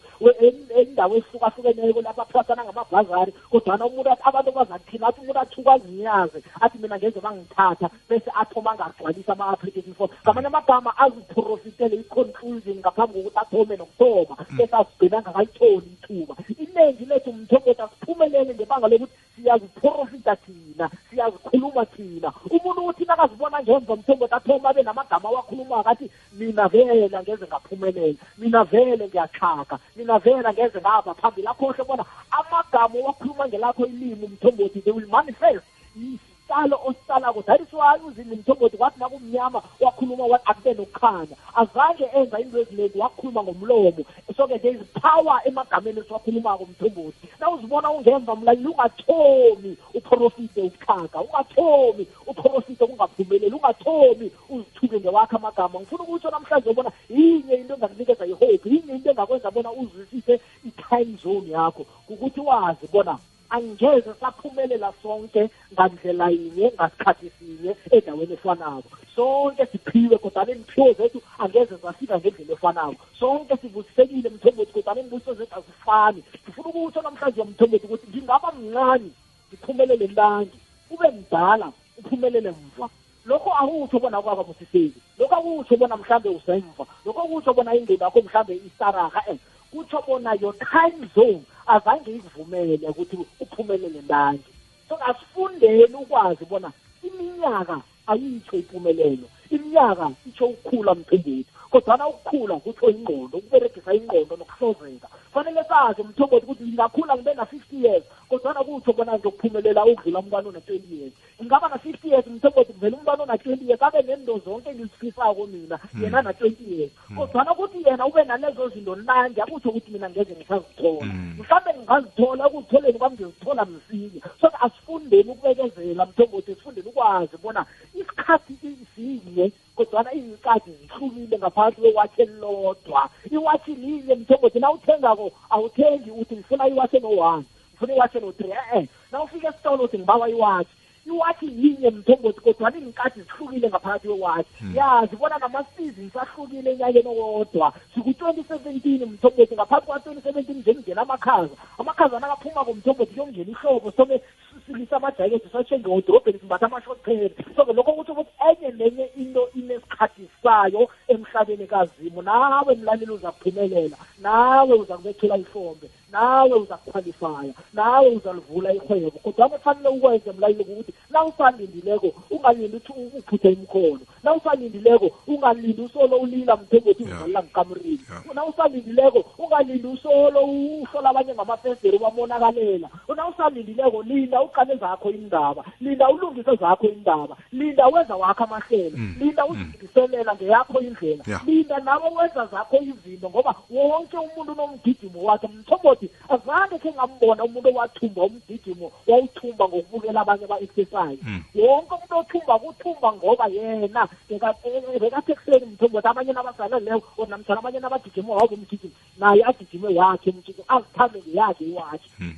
endawo ehlukahlukeneko lapho aphiwasana ngamabhazari kodwana umuntu athi abantu bazathile athi umuntu athukwaziyo angiyazi athi mina ngenze bangithatha bese athoma angagcwalisa ama-application form ngamanye amagama aziprofitele i-conclusion ngaphambi kokuthi athome nokuthoma mm. bese asigcina angakayitholi ithuba iningi lethu mthongota siphumelele ngebanga lokuthi siyaziprofita thina siyazikhuluma thina umuntu ukuthi nakazibona ngemva mthongota athoma abe namagama awakhuluma akathi mina vele angeze ngaphumelela mina vele ngiyachaga mina vele angeze ngaba phambili akhohle bona amagama owakhuluma ngelakho ilimi mthombothi they will manifest isitalo osisalako that is why uzini mthombothi wathi nakumnyama wakhuluma wathi akube nokukhanya azange enza into eziningi wakhuluma ngomlomo so-ke there is power emagameni esiwakhulumako mthombothi na uzibona ungemva mlaleli ungathomi uprofite ukukhaga ungathomi uprofite kungaphumeleli ungathomi uzithuke ngewakho amagama ngifuna ukutsho namhlanje ubona yinye into engakunikeza ihope yinye into engakwenza bona uzwisise i-time zone yakho kukuthi wazi bona angeze saphumelela sonke ngandlela yinye ngasikhathi sinye endaweni efanako sonke siphiwe kodwana imiphiwo zethu angeze zafika ngendlela efanako sonke sivusisekile mthombothi kodwana imibuso zethu azifani sifuna ukutsho namhlanje mthombothi ukuthi ngingaba mncane ngiphumelele langi ube mdala uphumelele mva lokho akutsho bona kwaba musiseki lokho akutsho bona mhlambe usemva lokho akutsho bona indlela yakho mhlambe isaraha eh. kutsho bona your time zone azange izivumele ukuthi uphumelele manje so asifundeni ukwazi bona iminyaka ayitsho impumelelo iminyaka itsho ukukhula mphembethu kodwana ukukhula kutho ingqondo ukuberegisa ingqondo nokuhlozeka fanele sazi mthombothi ukuthi ngingakhula ngibe na-fifty years kodwana kutho bona ngizokuphumelela ukudlula umntwana ona-twenty years ngingaba na-fifty years mthombothi kuvele umntwana ona-twenty years abe nento zonke engizifisako mina yena hmm. na-twenty years hmm. kodwana ukuthi yena ube nalezo zinto nanje akutho ukuthi mina ngeze ngisazithola hmm. mhlawumbe ngingazithola ekuzitholeni kwami ngizithola msinya so asifundeni ukubekezela mthombothi sifundeni ukwazi bona isikhathi sinye kodwana izinkadi zihlumile ngaphansi kwewatshi elilodwa iwatshi lile mthongothi na uthengako awuthengi uthi ngifuna iwatshi eno-one ngifuna iwatshi eno-three e-e na ufika esitolo uthi ngibawa iwatshi iwatshi yinye mthongothi kodwana iy'nkathi zihlukile ngaphakathi kwewatshi hmm. ya zibona nama-seasons ahlukile enyakeni owodwa siku-twenty seventeen mthongothi ngaphambi kwa-twenty seventeen njeningena amakhaza amakhaza nakaphuma komthongothi kuyongena ihlobo some silisa amajakethi satshenge odorobheni simbatha ama-short pants so-ke lokho kutho ukuthi enye nenye into inesikhathi sayo emhlabeni kazimu nawe mlaleli uza kuphumelela nawe uza kubethela ihlombe nawe uzakukhwalifya nawe uzalivula ihwebo kodwa kufanele ukwenze mlayelo ukuthi na usalindileko ungalindi ukuthi uphuthe imkhono na usalindileko ungalindi usolo ulila mthengoti uvalela ngikamrini na usalindileko ungalindi usolo uhlola abanye ngamafesteri ubabonakalela na usalindileko linda uqale zakho indaba linda ulungise zakho indaba linda wenza wakho amahlelo mm. linda mm. uzilungiselela ngeyakho indlela linda nawe wenza zakho izinto ngoba wonke umuntu unomgidimo wakhe mthombothi ukuthi azange khe ngambona umuntu owathumba umgijimo wawuthumba ngokubukela abanye aba-exercise hmm. wonke umuntu othumba kuthumba ngoba yena bekathi ekuseni mthumba ukuthi abanye nabasaleleyo or namthana abanye nabagijimo wabo umgijimo naye agijime yakhe umgijimo azithambe ngeyakhe iwakhe hmm.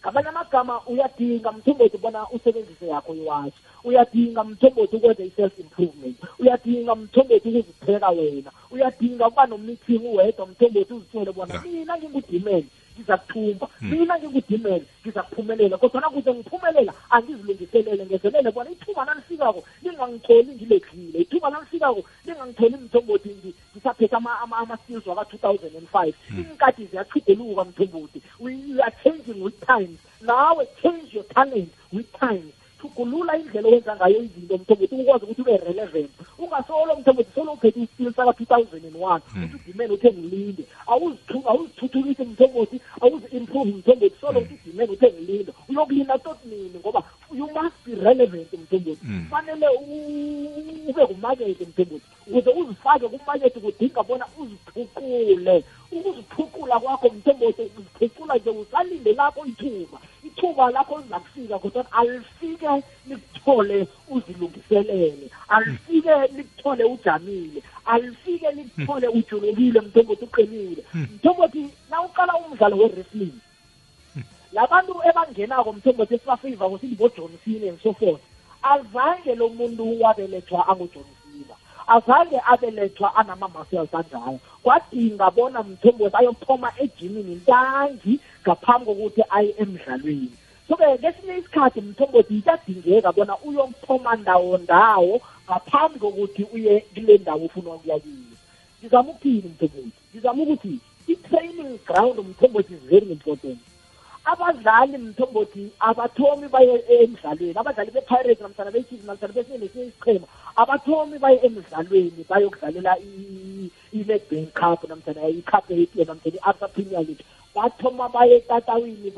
ngamanye amagama uyadinga mthombothi ubona usebenzise yakho iwashi uyadinga mthombothi ukwenza i-self improvement uyadinga mthombothi ukuzipheka wena uyadinga ukuba nomithing uwedwa mthombothi uzitshele bona mina ngingudimene ngizakuthuma hmm. mina-ke kudimele ngizakuphumelela kodwana kuze ngiphumelela angizilungiselele ngezelele bona ithuba nalifikako lingangitholi ngilekile ithuba nalifikako lingangitholi mthombothi ngisaphethe ama-skills waka-two thousand and five hmm. inkadi ziyachiduluka mthombothi we are changing with times nawe change your talent with times uthugulula indlela owenza ngayo izinto mthombothi ukwazi ukuthi ube relevant ungasolo mthombothi solo uphethe isikili saka-two thousand and one hmm. uthi udimene uthe awuzithuthukisi mthombothi awuzi-improve mthombothi solo hmm. uthi udimene uthe uyokulinda ngoba you must be relevant mthembuthi mm. kufanele ube ngumakethi mthembuthi ukuze uzifake kumakethi kudinga bona uziphucule ukuziphucula kwakho mthembuthi uziphucula nje usalinde lakho ithuba ithuba lakho liza kufika kodwana alifike likuthole uzilungiselele alifike likuthole ujamile alifike likuthole ujulukile mthembuthi uqinile mm. mthembuthi na uqala umdlalo we-wrestling labantu ebangenako mthombothi esibafiva kusithi bojohn silva and so forth azange lo muntu wabelethwa angujohn silva azange abelethwa anama-muscles anjalo kwadinga bona mthombothi ayophoma ejimini ntangi ngaphambi kokuthi aye emdlalweni so-ke ngesinye isikhathi mthombothi itadingeka bona uyomphoma ndawo ndawo ngaphambi kokuthi uye kule ndawo ufuna ukuya kiyo ngizama ukuthini mthombothi ngizama ukuthi i-training ground mthombothi is very important abadlali mthombothi abathomi baye emdlalweni abadlali be-pirates namhlana be-chiefs namhlana besinye nesinye isiqhema abathomi baye emdlalweni bayokudlalela i-nedbank cup namhlana i-cup yeitiya namhlana i-absa premier league bathoma baye etatawini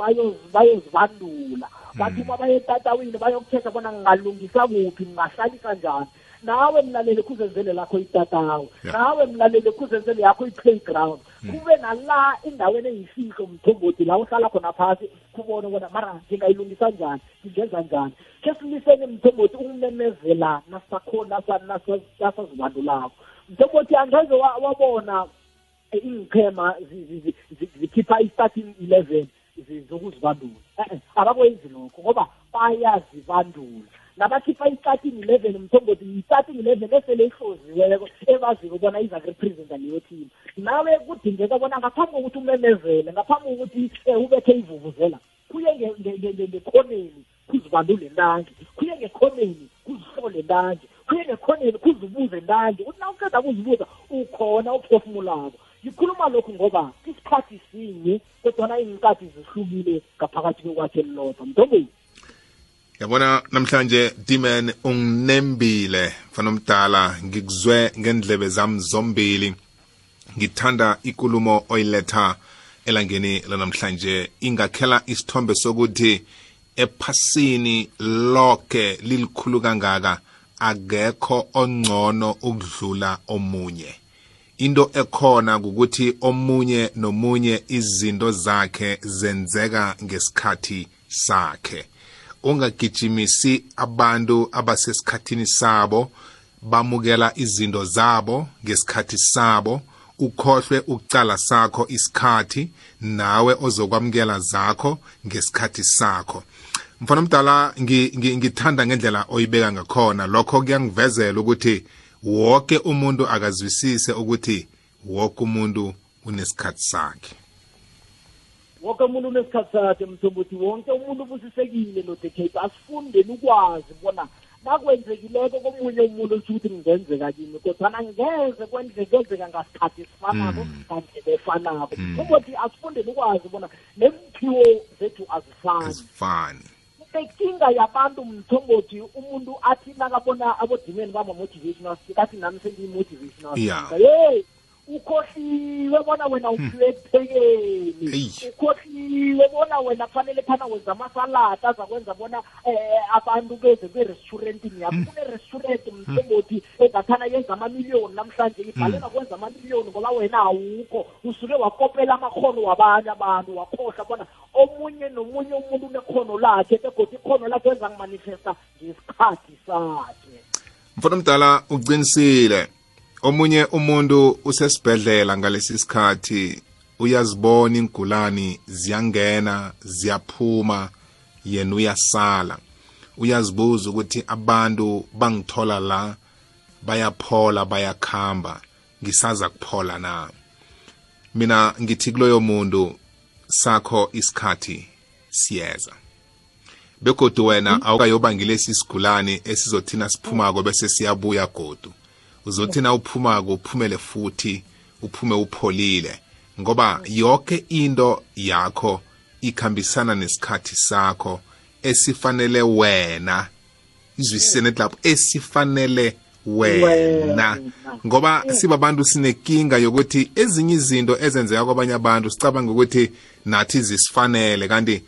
bayozibandula hmm. bathoma baye etatawini bayokuthesha bona ngingalungisa kuphi ngingahlalisa njani nawe mlaleli khuzenzele lakho itatawo nawe mlaleli khuzenzele yakho i-playground mm. kube nala endaweni eyifihlo mthombothi la uhlala khona phasi kubone bona mara ngingayilungisa njani ngingenza njani khe siliseni mthombothi ukumemezela nasakhona nasazibandulako mthombothi angeze wabona iyichema zikhipha i-starting eleven zokuzibandula abakwenzi lokho ngoba bayazibandula nabakhipha i-starting eleven mthongozi yi-starting eleven esele ihloziweko ebaziko bona izakurepresenta leyo team nawe kudingeka bona ngaphambi kokuthi umemezele ngaphambi kokuthi um ubethe ivuvuzela kuye ngekhoneni kuzibandule ntange kuye ngekhoneni kuzihlole ntange kuye ngekhoneni kuzibuze ntange uthi na uqeda kuzibuza ukhona uphefumulako ngikhuluma lokhu ngoba isikhathi sinye kodwana iy'nkathi zihlukile ngaphakathi kwekwakhe elilodwa mntombeni yabona namhlanje demon unginembile fanomdala ngikuzwe ngendlebe zami zombili ngithanda ikulumo oyiletha elangeni lanamhlanje ingakhela isithombe sokuthi ephasini lonke lilikhulu kangaka akekho ongcono ukudlula omunye into ekhona ukuthi omunye nomunye izinto zakhe zenzeka ngesikhathi sakhe ongagijimisi abantu abasesikhathini sabo bamukela izinto zabo ngesikhathi sabo ukhohlwe ukucala sakho isikhathi nawe ozokwamukela zakho ngesikhathi sakho mfana mdala ngithanda ngendlela oyibeka ngakhona lokho kuyangivezela ukuthi wonke umuntu akazwisise ukuthi wonke umuntu unesikhathi sakhe wonke umuntu unesikhathi sakhe mthombo ukuthi wonke umuntu ubusisekile nodecape asifundeni ukwazi bona nakwenzekileko komunye umuntu usho ukuthi ngenzeka kini kodwana ngeze kwenzeka ngasikhathi esifanako ngandlela mm. efanako ukuthi mm. asifundeni ukwazi bona neziphiwo zethu azifani inkinga yabantu mthombothi umuntu athi nakabona abodimeni bama-motivational speaker athi nami sengiyi-motivational speaker yeyi ukhohliwe bona wena hmm. uphiwe ekuphekeni ukhohliwe bona wena kufanele phana wenza amasalata azakwenza bona um abantu beze kwe-restaurantini yakho hmm. kune-restaurant hmm. mhlengothi engathana yenza amamiliyoni namhlanje ibhalela kwenza amamiliyoni ngoba wena awukho usuke wakopela amakhono wabanye abantu wakhohlwa bona omunye nomunye umuntu unekhono lakhe begodi ikhono lakhe enza kumanifesta ngesikhathi sakhe mfana mdala uqinisile omunye umuntu usesibhedlela ngalesi sikhathi uyazibona ingulani ziyangena ziyaphuma yena uyasala uyazibuza ukuthi abantu bangithola la bayaphola bayakhamba ngisaza kuphola na mina ngithi kuloyo muntu sakho isikhathi siyeza begodu wena mm. awukayobangilesi isigulane esizothina siphumako bese siyabuya godu uzothi na uphumako uphumele futhi uphume upholile ngoba yonke into yakho ikhambisana nesikhathi sakho esifanele wena izwisisene lapho esifanele wena ngoba mm. sibabantu sinenkinga yokuthi ezinye izinto ezenzeka kwabanye abantu sicabanga ukuthi nathi zisifanele kanti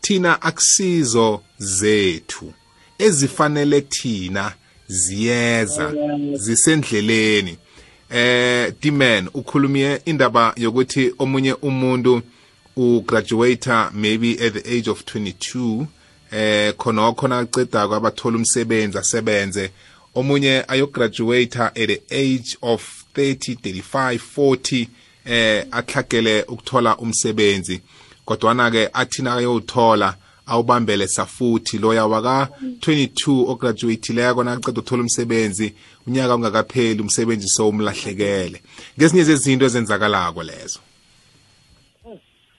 thina akusizo zethu ezifanele thina ziyeza zisendleleni eh Dimen ukhulumie indaba yokuthi omunye umuntu ugraduator maybe at the age of 22 eh khona khona aceda kwabathola umsebenzi asebenze omunye ayograduator at the age of 30 35 40 eh ahlakele ukuthola umsebenzi kodwa na ke athina ayothola awubambele safuthi loya waka-22 ograduatileko nakaceda uthola umsebenzi unyaka ungakapheli umsebenzi sowumlahlekele ngezinye zezinto ezenzakalako lezo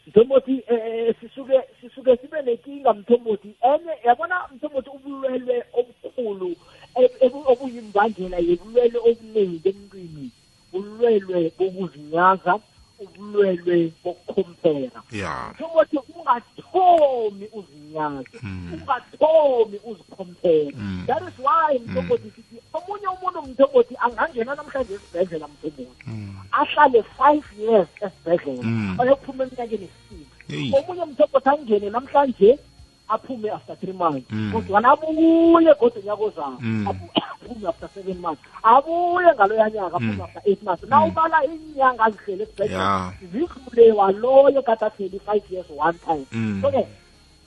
mthombothi um sisuke sisuke sibe nenkinga mthombothi enye yabona mthombothi ubulwelwe obukhulu obuyimbangela yebulwelwe obuningi emntwini bulwelwe bokuzinyaza ubulwelwe bokukhompera mthombothi ungathomi uzi yakhe mm. ungathomi uzikhompela mm. that is why mm. mthoboti sithi omunye umuntu mthoboti angangena namhlanje esibhedlela mthoboti ahlale five years esibhedlela ayophuma eminyakeni esisile omunye mthoboti angene namhlanje aphume after three months kodwana abuye kodwa nyaka ozayo aphume after seven months abuye ngaloya nyaka aphume after eight months na ubala inyanga azihlele esibhedlela zidlule waloyo kade ahleli five years one time so-ke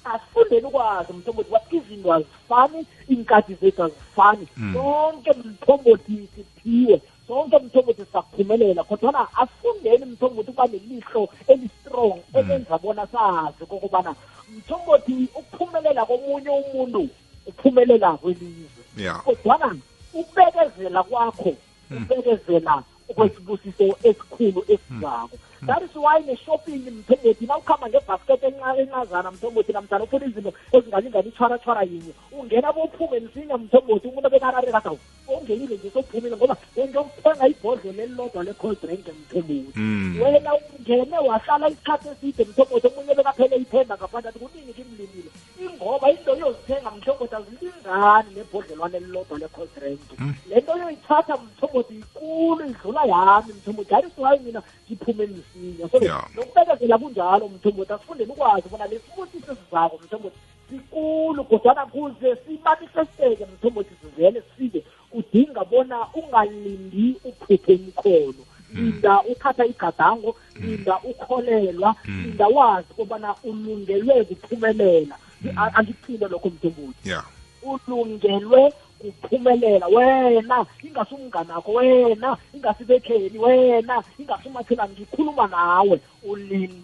asifundeni ukwazi mthombothi wathi izinto azifani iy'nkathi zethu azifani mm. sonke mthombothi siphiwe sonke mthombothi saphumelela kodwana asifundeni mthombothi ukuba nelihlo elistrong mm. elenza bona sazi kokubana mthombothi ukuphumelela komunye umuntu uphumelela kwelizwe kodwana ukubekezela kwakho mm. ubekezela kwesibusiso esikhulu esizako mm. [LAUGHS] that is why ne-shopping mthembeti na ukhamba ngebhasketi encazana mthemboti namtana ufuna izinto ezingalingani itshwaratshwara yinye ungena bophume msinya mthemboti umuntu abekarareka sawu ongenile nje sophumile ngoba engiyokuthenga ibhodlelo elilodwa le-cold drink mthemboti wena ungene wahlala isikhathi eside mthemboti omunye bekaphele ithemba ngaphandle athi kunini kimlimile ingoba into yozithenga mhlokothi azilingani ah, nebhodlelwane elilodwa le-cosrank hmm. le nto yoyithatha mthombothi ikulu idlula yami mthombothi hayi siwayi mina ngiphume msinya so nokubekezela kunjalo mthombothi asifundeni ukwazi bona lesibusiso sizako mthombothi sikulu kodwana kuze simanifesteke mthombothi sivele sifike udinga bona ungalindi uphuphe umkhono linda hmm. uthatha igadango linda hmm. ukholelwa linda wazi kobana ulungelwe kuphumelela angikuphile lokho mthembuthi yeah ulungelwe kuphumelela wena ingase umnganakho wena ingase ibekheni wena ingase umathela ngikhuluma nawe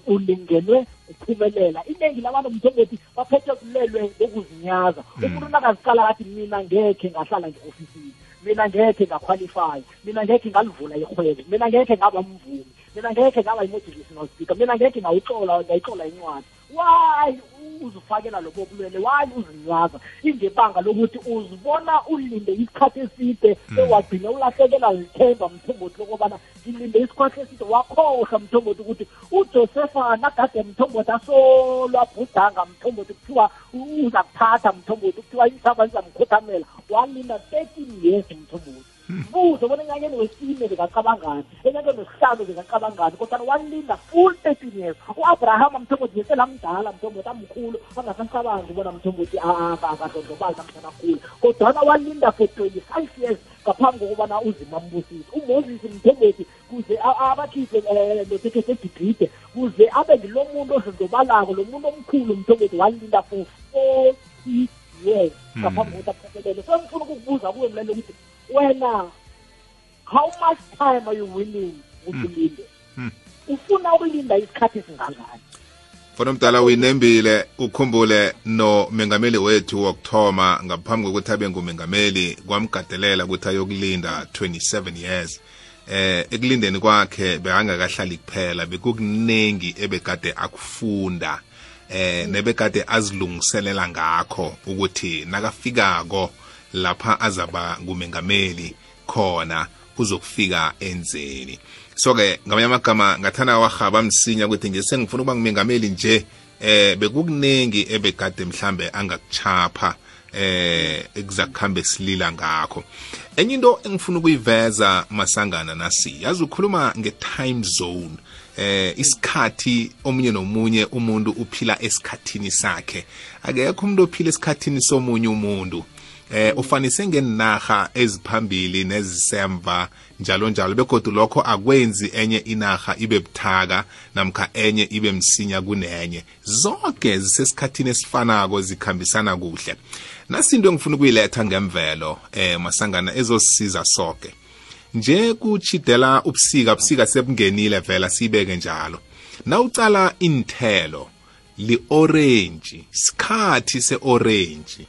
ulingenwe uphumelela iningi labantu mthengeti baphethe kulelwe bokuzinyaza hmm. umuntu nakaziqala kathi mina ngekhe ngahlala nge-ofisini mina ngekhe ngaqualify mina ngekhe ngalivula ihwebe mina ngekhe ngaba mvumi mina ngekhe ngaba i-motivational speaker mina ngekhe ngawuxola ngayixola incwadi wayi uzifakela lobo bulwele waye uzinyaza ingebanga lokuthi uzibona ulinde isikhathi eside mm. ewagcine ulahlekelwa lithemba mthombothi lokubana ngilinde isikhathi eside wakhohlwa mthombothi ukuthi ujosefa nagade mthombothi asolwabhudanga mthombothi kuthiwa uza kuthatha mthombothi kuthiwa intshaba zizamkhothamela walinda thirteen years mthombothi buzo bona enyakeni wesine bekacabangani enyakeni wesihlanu bekacabangani kodwa walinda full thirteen years u-abrahama mthombothi beselamdala mthombothi amkhulu angasacabangi bona mthombothi akadondobali namhlana khulu kodwana walinda for twenty-five years ngaphambi kokubana uzima mbusise umoses mthombothi kuze abakhiphe eh, nothekhe segigide kuze abe ngilo muntu odlondobalako lo muntu omkhulu mthombothi walinda for forty years hmm. ngaphambi kokuthi aphumelele so ngifuna ukukubuza kuwe mlelo ukuthi wena how much time are you willing hmm. ukulinde hmm. ufuna ukulinda isikhathi singangani fona mdala uyinembile ukhumbule nomengameli wethu wokuthoma ngaphambi kokuthi abe ngumengameli kwamgadelela ukuthi ayokulinda 27 years eh ekulindeni kwakhe bekangakahlali kuphela bekukuningi ebekade akufunda eh hmm. nebekade azilungiselela ngakho ukuthi nakafikako lapha azaba kumengameli khona uzokufika enzeni so-ke ngamanye amagama ngathanda awahaba msinya ukuthi nje sengifuna ukuba ngumengameli nje eh bekukuningi ebegade mhlambe angakuchapha eh ekuzakuhambe silila ngakho enye into engifuna ukuyiveza masangana nasi yazi ukhuluma nge-time zone eh isikhathi omunye nomunye umuntu uphila esikhathini sakhe akekho umuntu ophila esikhathini somunye umuntu eh ufanise ngeninarha eziphambili nezisemva njalo njalo begodwa lokho akwenzi enye inarha ibe buthaka namkha enye ibe msinya kunenye zonke zisesikhathini esifanako zikhambisana kuhle nasinto engifuna ukuyiletha ngemvelo eh masangana ezosisiza sonke nje kuchidela ubusika busika sebungenile vela siyibeke njalo nawucala inthelo li-orange sikhathi se-orange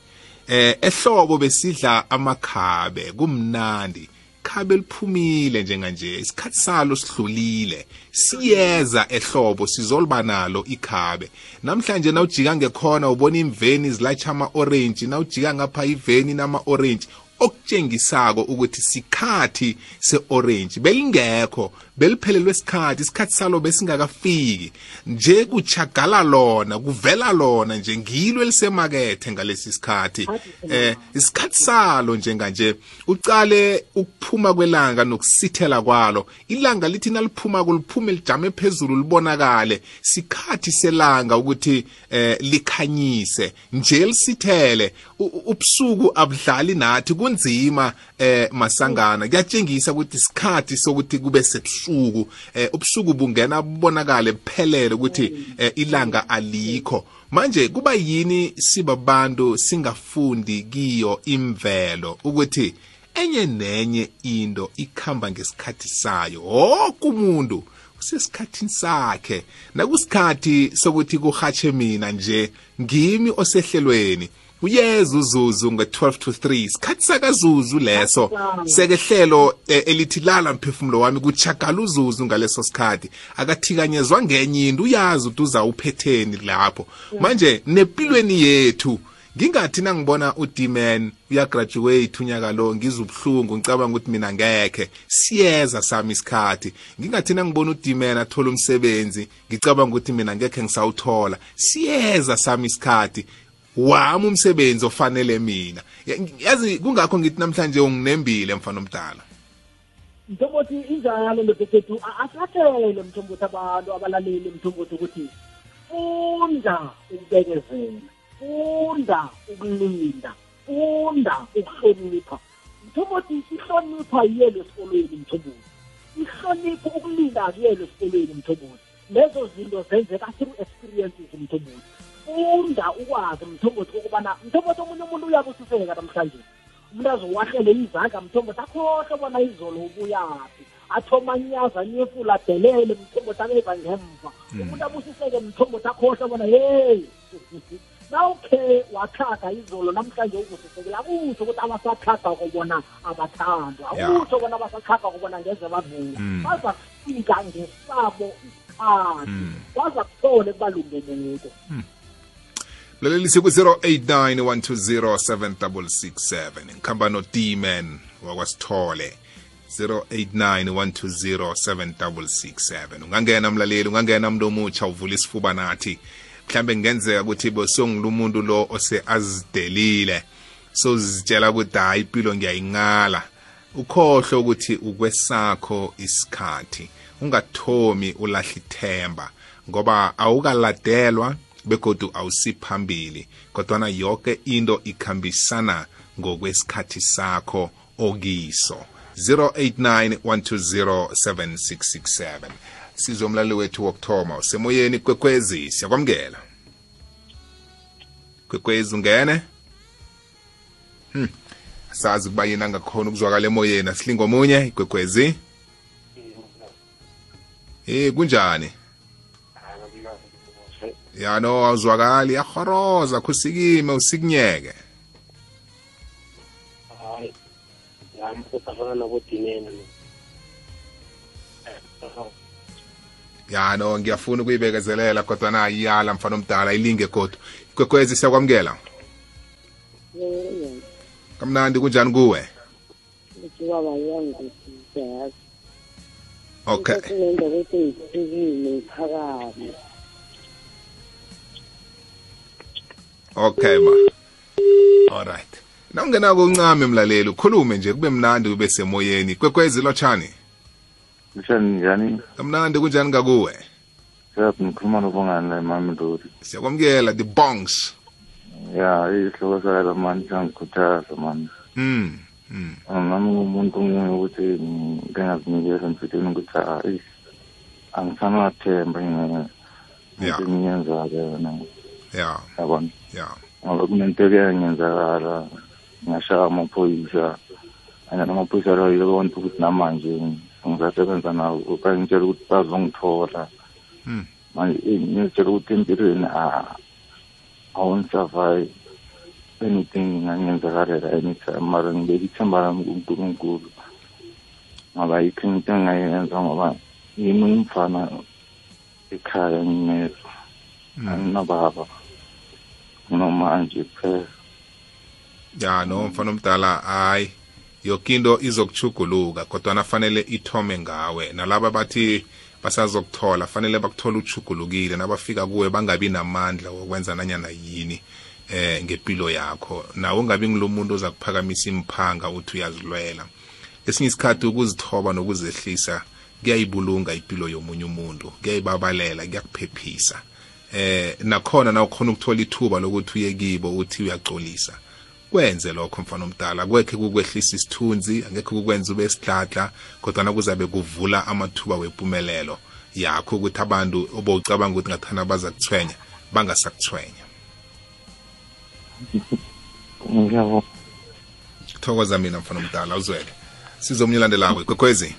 eh ehlobo besidla amakhabe kumnandi khabe liphumile njenganje isikhathi salo sidlulile siyeza ehlobo sizoliba nalo ikhabe namhlanje nawujika ngekhona ubona imveni zilatsha ama-orenji nawujika ngapha iveni nama-orenji okutshengisako ukuthi sikhathi se-orange belingekho beliphelelwe isikhathi isikhathi salo besingakafiki nje kuchagala lona kuvela lona nje ngilo elisemakethe ngalesi sikhathi eh isikhathi salo njenganje ucale ukuphuma kwelanga nokusithela kwalo ilanga lithi naliphuma kuliphume lijame phezulu libonakale sikhathi selanga ukuthi eh likhanyise nje lisithele ubusuku abudlali nathi kunzima eh masangana kuyatshengisa ukuthi isikhathi sokuthi kube sebusuku ubusuku ubusuku eh, bungena bubonakale buphelele ukuthi eh, ilanga alikho manje kuba yini sibabantu singafundi kiyo imvelo ukuthi enye nenye into ikhamba ngesikhathi sayo wonke umuntu usesikhathini sakhe nakusikhathi sokuthi kuhatshe mina nje ngimi osehlelweni uyeza uzuzu nge-12 to 3 isikhathi sakazuzu leso sekehlelo eh, elithi lala mphefumulo wami kuchagala uzuzu ngaleso sikhathi akathikanyezwa ngenye into uyazi ukuthi uzawuphetheni lapho manje nempilweni yethu ngingathi nangibona uDman uyagraduate unyaka lo ngizubuhlungu ngicabanga ukuthi mina ngekhe siyeza sami isikhathi ngingathi nangibona uDman athola umsebenzi ngicabanga ukuthi mina ngekhe ngisawuthola siyeza sami isikhathi wami umsebenzi ofanele mina yazi kungakho ngithi namhlanje unginembile mfana omdala mthombothi injalo ndodethethu asilathele mthombothi abantu abalaleli mthombothi ukuthi funda ukubekezela funda ukulinda funda ukuhlonipha mthombothi ihlonipha yiyelo esikolweni mthombothi ihlonipha ukulinda kuyelo esikolweni mthombothi lezo zinto zenzeka through experiences mthombothi funda ukwazi mthombothi ukubana mthombothi omunye umuntu uyakususeka namhlanje umuntu azowahlele izandla mthombothi akhohle bona izolo ubuyaphi athoma nyaza nyefula adelele mthombothi abeva ngemva hmm. umuntu abusiseke mthombothi akhohle bona [LAUGHS] na ukhe wathaga izolo namhlanje ukusisekela akutho ukuthi abasathaga kobona abathandwa akutho bona abasathaga kobona ngeze bavuka hmm. baza kufika ngesabo isikhathi hmm. baza kuthole kubalungeleko mlalelisi ku-089 120 7667 ngikhamba no-dman wakwasithole 0891207667 ungangena mlaleli ungangena mntu omutsha uvula isifuba nathi mhlambe kungenzeka ukuthi besongilumuntu lo ose azidelile sozitshela ukuthi hayi impilo ngiyayinqala ukhohle ukuthi ukwesakho isikhathi ungathomi ulahla ithemba ngoba awukaladelwa begodu awusiphambili kodwana yonke into ikhambisana ngokwesikhathi sakho okiso 0891207667 sizomlali wethu wokuthoma usemoyeni kwekwezi siyakwamukela kwekwezi ungene hmm. sazi ukuba yena angakhona ukuzwakala emoyeni asilinga omunye ikwekwezi eh kunjani yalo awuzwakali yahoroza khusikime usikunyeke hayi yamkusafana ya no ngiyafuna ukuyibekezelela kodwa na iyala mfana omdala ilinge kodwa kwekwezi siyakwamukela kamnandi kunjani kuwe okay okay ma alright nawungena koncame mlaleli ukhulume nje kube mnandi ube semoyeni kwekwezi lotshani lotshani njani kamnandi kunjani ngakuwe yep ngikhuluma nobongani la mami ndodi siyakwamukela the bongs ya isihloko sakala mani sangikhuthaza mani mm nami ngumuntu ukuthi ngingazinikela emfitini ukuthi hayi angisanathemba ngiyenza-ke yona ya yabona ya ngoba kunento eyenzakala ngashaya amaphoyisa and amaphoyisa lawo yile ukuthi namanje ngizasebenza nawo ukangitshela ukuthi bazongithola hmm. manje eh, ngitshela ukuthi empilweni ah, awunisurvive anything ngangenzakalela anytime mara ngibeka ithemba lami kunkulunkulu ngoba yikho into engayenza ngoba yimi umfana ekhaya nginezwa hmm. anginababa mm. noma ngiphela ya no mfana omdala hayi yokinto izokuchuguluka kodwa nafanele ithome ngawe nalaba bathi basazokuthola fanele bakuthola uchugulukile nabafika kuwe bangabi namandla wokwenza nanyana yini eh ngempilo yakho nawe ungabi ngilomuntu oza kuphakamisa imphanga uthi uyazilwela esinye isikhathi ukuzithoba nokuzehlisa kuyayibulunga impilo yomunye umuntu kuyayibabalela kuyakuphephisa eh nakhona nawukhona ukuthola ithuba lokuthi uye kibo uthi uyacolisa kwenze lokho mfana omdala kwekhe kukwehlisa isithunzi angekho kukwenza ube sidladla kodwa nakuzabe kuvula amathuba wempumelelo yakho ukuthi abantu obowucabanga ukuthi ngathana baza kuthwenya bangasakuthwenya thokoza mina mfana omdala uzwele sizomnye ulandelako ikwekhwezi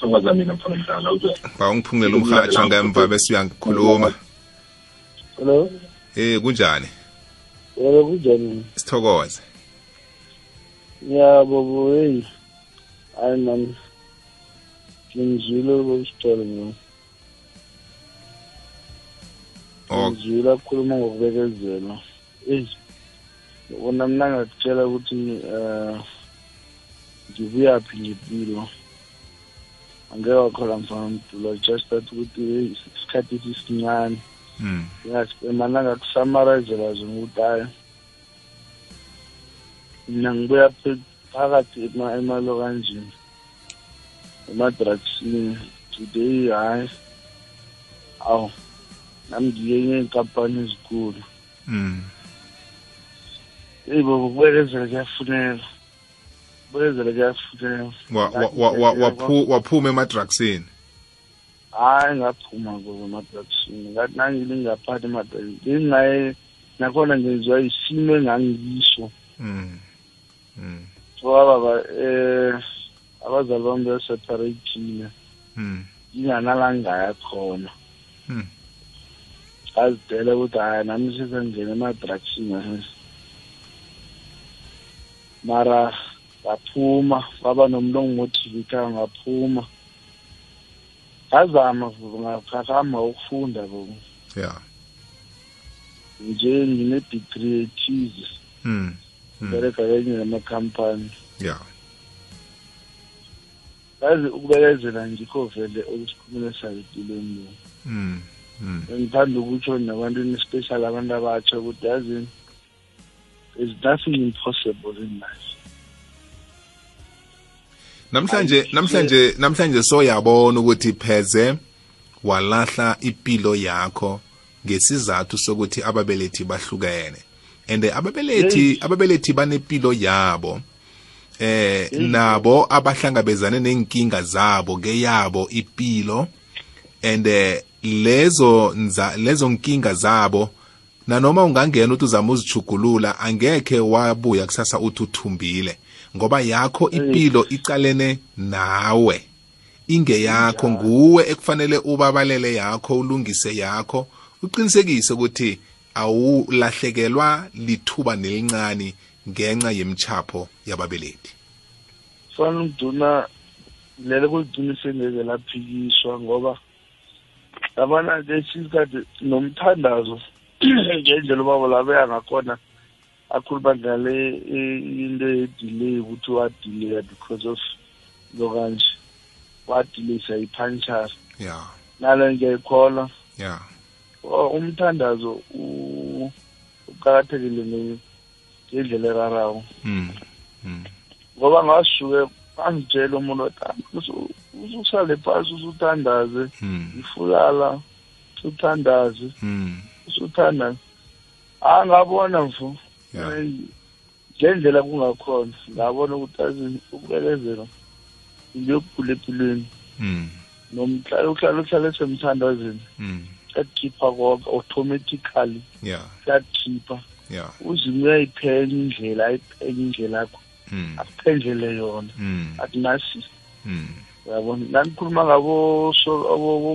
thokoza mina mfana mdala uzwe bawungiphungela umhatsha ngemva bese uyangikhuluma hello eh kunjani yebo kunjani sithokoze yabo boy ayi man ngizwile ukusithola mina ngizwile akhuluma ngokubekezela eyi bona mna ngakutshela ukuthi um eh, ngibuyaphi ngempilo angeke wakhola mfana mdulo just that ukuthi isikhathi esisincane ngingasipemana hmm. ngakusumarizela zona ukuthi hayi mina ngibuya phakathi emalokanjini emadragsini today hayi awu nami ngiye ngey'nkampani ezikhulu hmm. eyi bobo kubekezela kuyafuneka bezele kuyasifuthelwa eh, waphuma emadrugsini hayi ngaphuma kuzo emadrugsini ngathi nangile ngingaphathi emadrugsini ngingaye nakhona ngenziwa isimo engangiyiso mm. mm. so ababa eh abazali bami beseparate mm. nginganalangaya khona mm. azitele ukuthi hayi nami sesengena emadrugsini mara ngaphuma kwaba nomntu ongumothika ngaphuma ngazama ngahamba ukufunda bobu ya nje ngine-degree ethize hmm, hmm. bereka kenye namakhampani ya yazi ukubekezela ngikho vele okusikhumule sayo empilweni hmm, lo ngithanda ukutsho nabantwini especially abantu abatsha ukuthi yazini is nothing impossible in life namhlanje namhlanje namhlanje soyabona ukuthi pheze walahla impilo yakho ngesizathu sokuthi ababelethi bahlukene and ababelethi ababelethi banempilo yabo eh nabo abahlangabezane nenkinga zabo ke yabo impilo and eh, lezo lezo nkinga zabo nanoma ungangena uthi uzama uzichugulula angekhe wabuya kusasa uthi uthumbile ngoba yakho impilo icalene nawe ingeyakho nguwe ekufanele ubabalele yakho ulungise yakho uqinisekise ukuthi awulahlekelwa lithuba nelincane ngenxa yemchapho yababeleti fana ukuduna lelo kulidunisa engeke laphikiswa ngoba abana lesikade nomthandazo [CLEARS THROAT] ngendlela ubaba labeya ngakhona akhulu badlale e, into ye-delay ukuthi wadelaya because of lokanje wadelisa i-punchers ya nalo ngiyayikholwa ya umthandazo uqakathekile ngendlela erarawo hmm, hmm. ngoba ngasuke angitshela umuntu ah, ususale phasi usuthandaze hmm. ifulala usuthandaze usuthandaze angabona ah, mfu ngendlela kungakhona ngabona ukuthi azini ukubekezela into yokukhula empilweni hmm. nomhlala uhlala uhlala esemthandazini hmm. siyakukhipha konke automatically siyakukhipha uzima uyayiphenya indlela ayiphenya indlela yakho hmm. akuphendlele yona akunasiso yabona nanikhuluma ngabo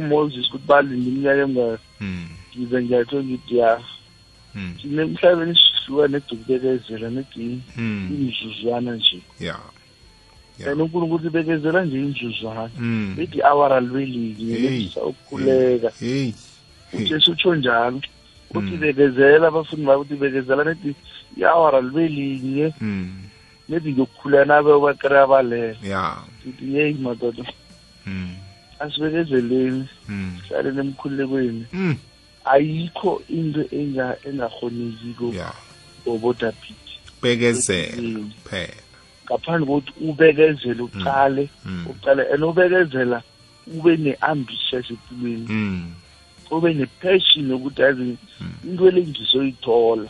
moses ukuthi balinde iminyaka emngaka ngize ngiyatho ngithi ya emhlabeni sihluka nedukubekezela nedini hmm. hmm. imizuzwana nje ya and unkulunkulu ibekezela nje imizuzwana ithi hmm. awara lweliki yelisa ukukhuleka ujesu utsho njalo uthi bekezela abafundi babo uthi bekezela nethi iawara lwelinye nethi ngiyokukhuleka nabe ubakere abalele ithi yeyi madoda asibekezeleni sihlaleni emkhululekweni ayikho into engahonekiko yeah. obodapiti bekezela kuphela ngaphandle kokuthi ubekezele mm. uqale mm. uqale and ubekezela ube ne-ambitious empilweni mm. ube ne-passion yokuthi azi into le ngizoyithola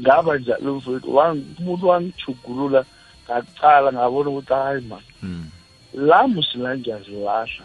ngaba njalo mfowethu umuntu wangijugulula ngakuqala ngabona ukuthi hayi ma la musila ngiyazilahla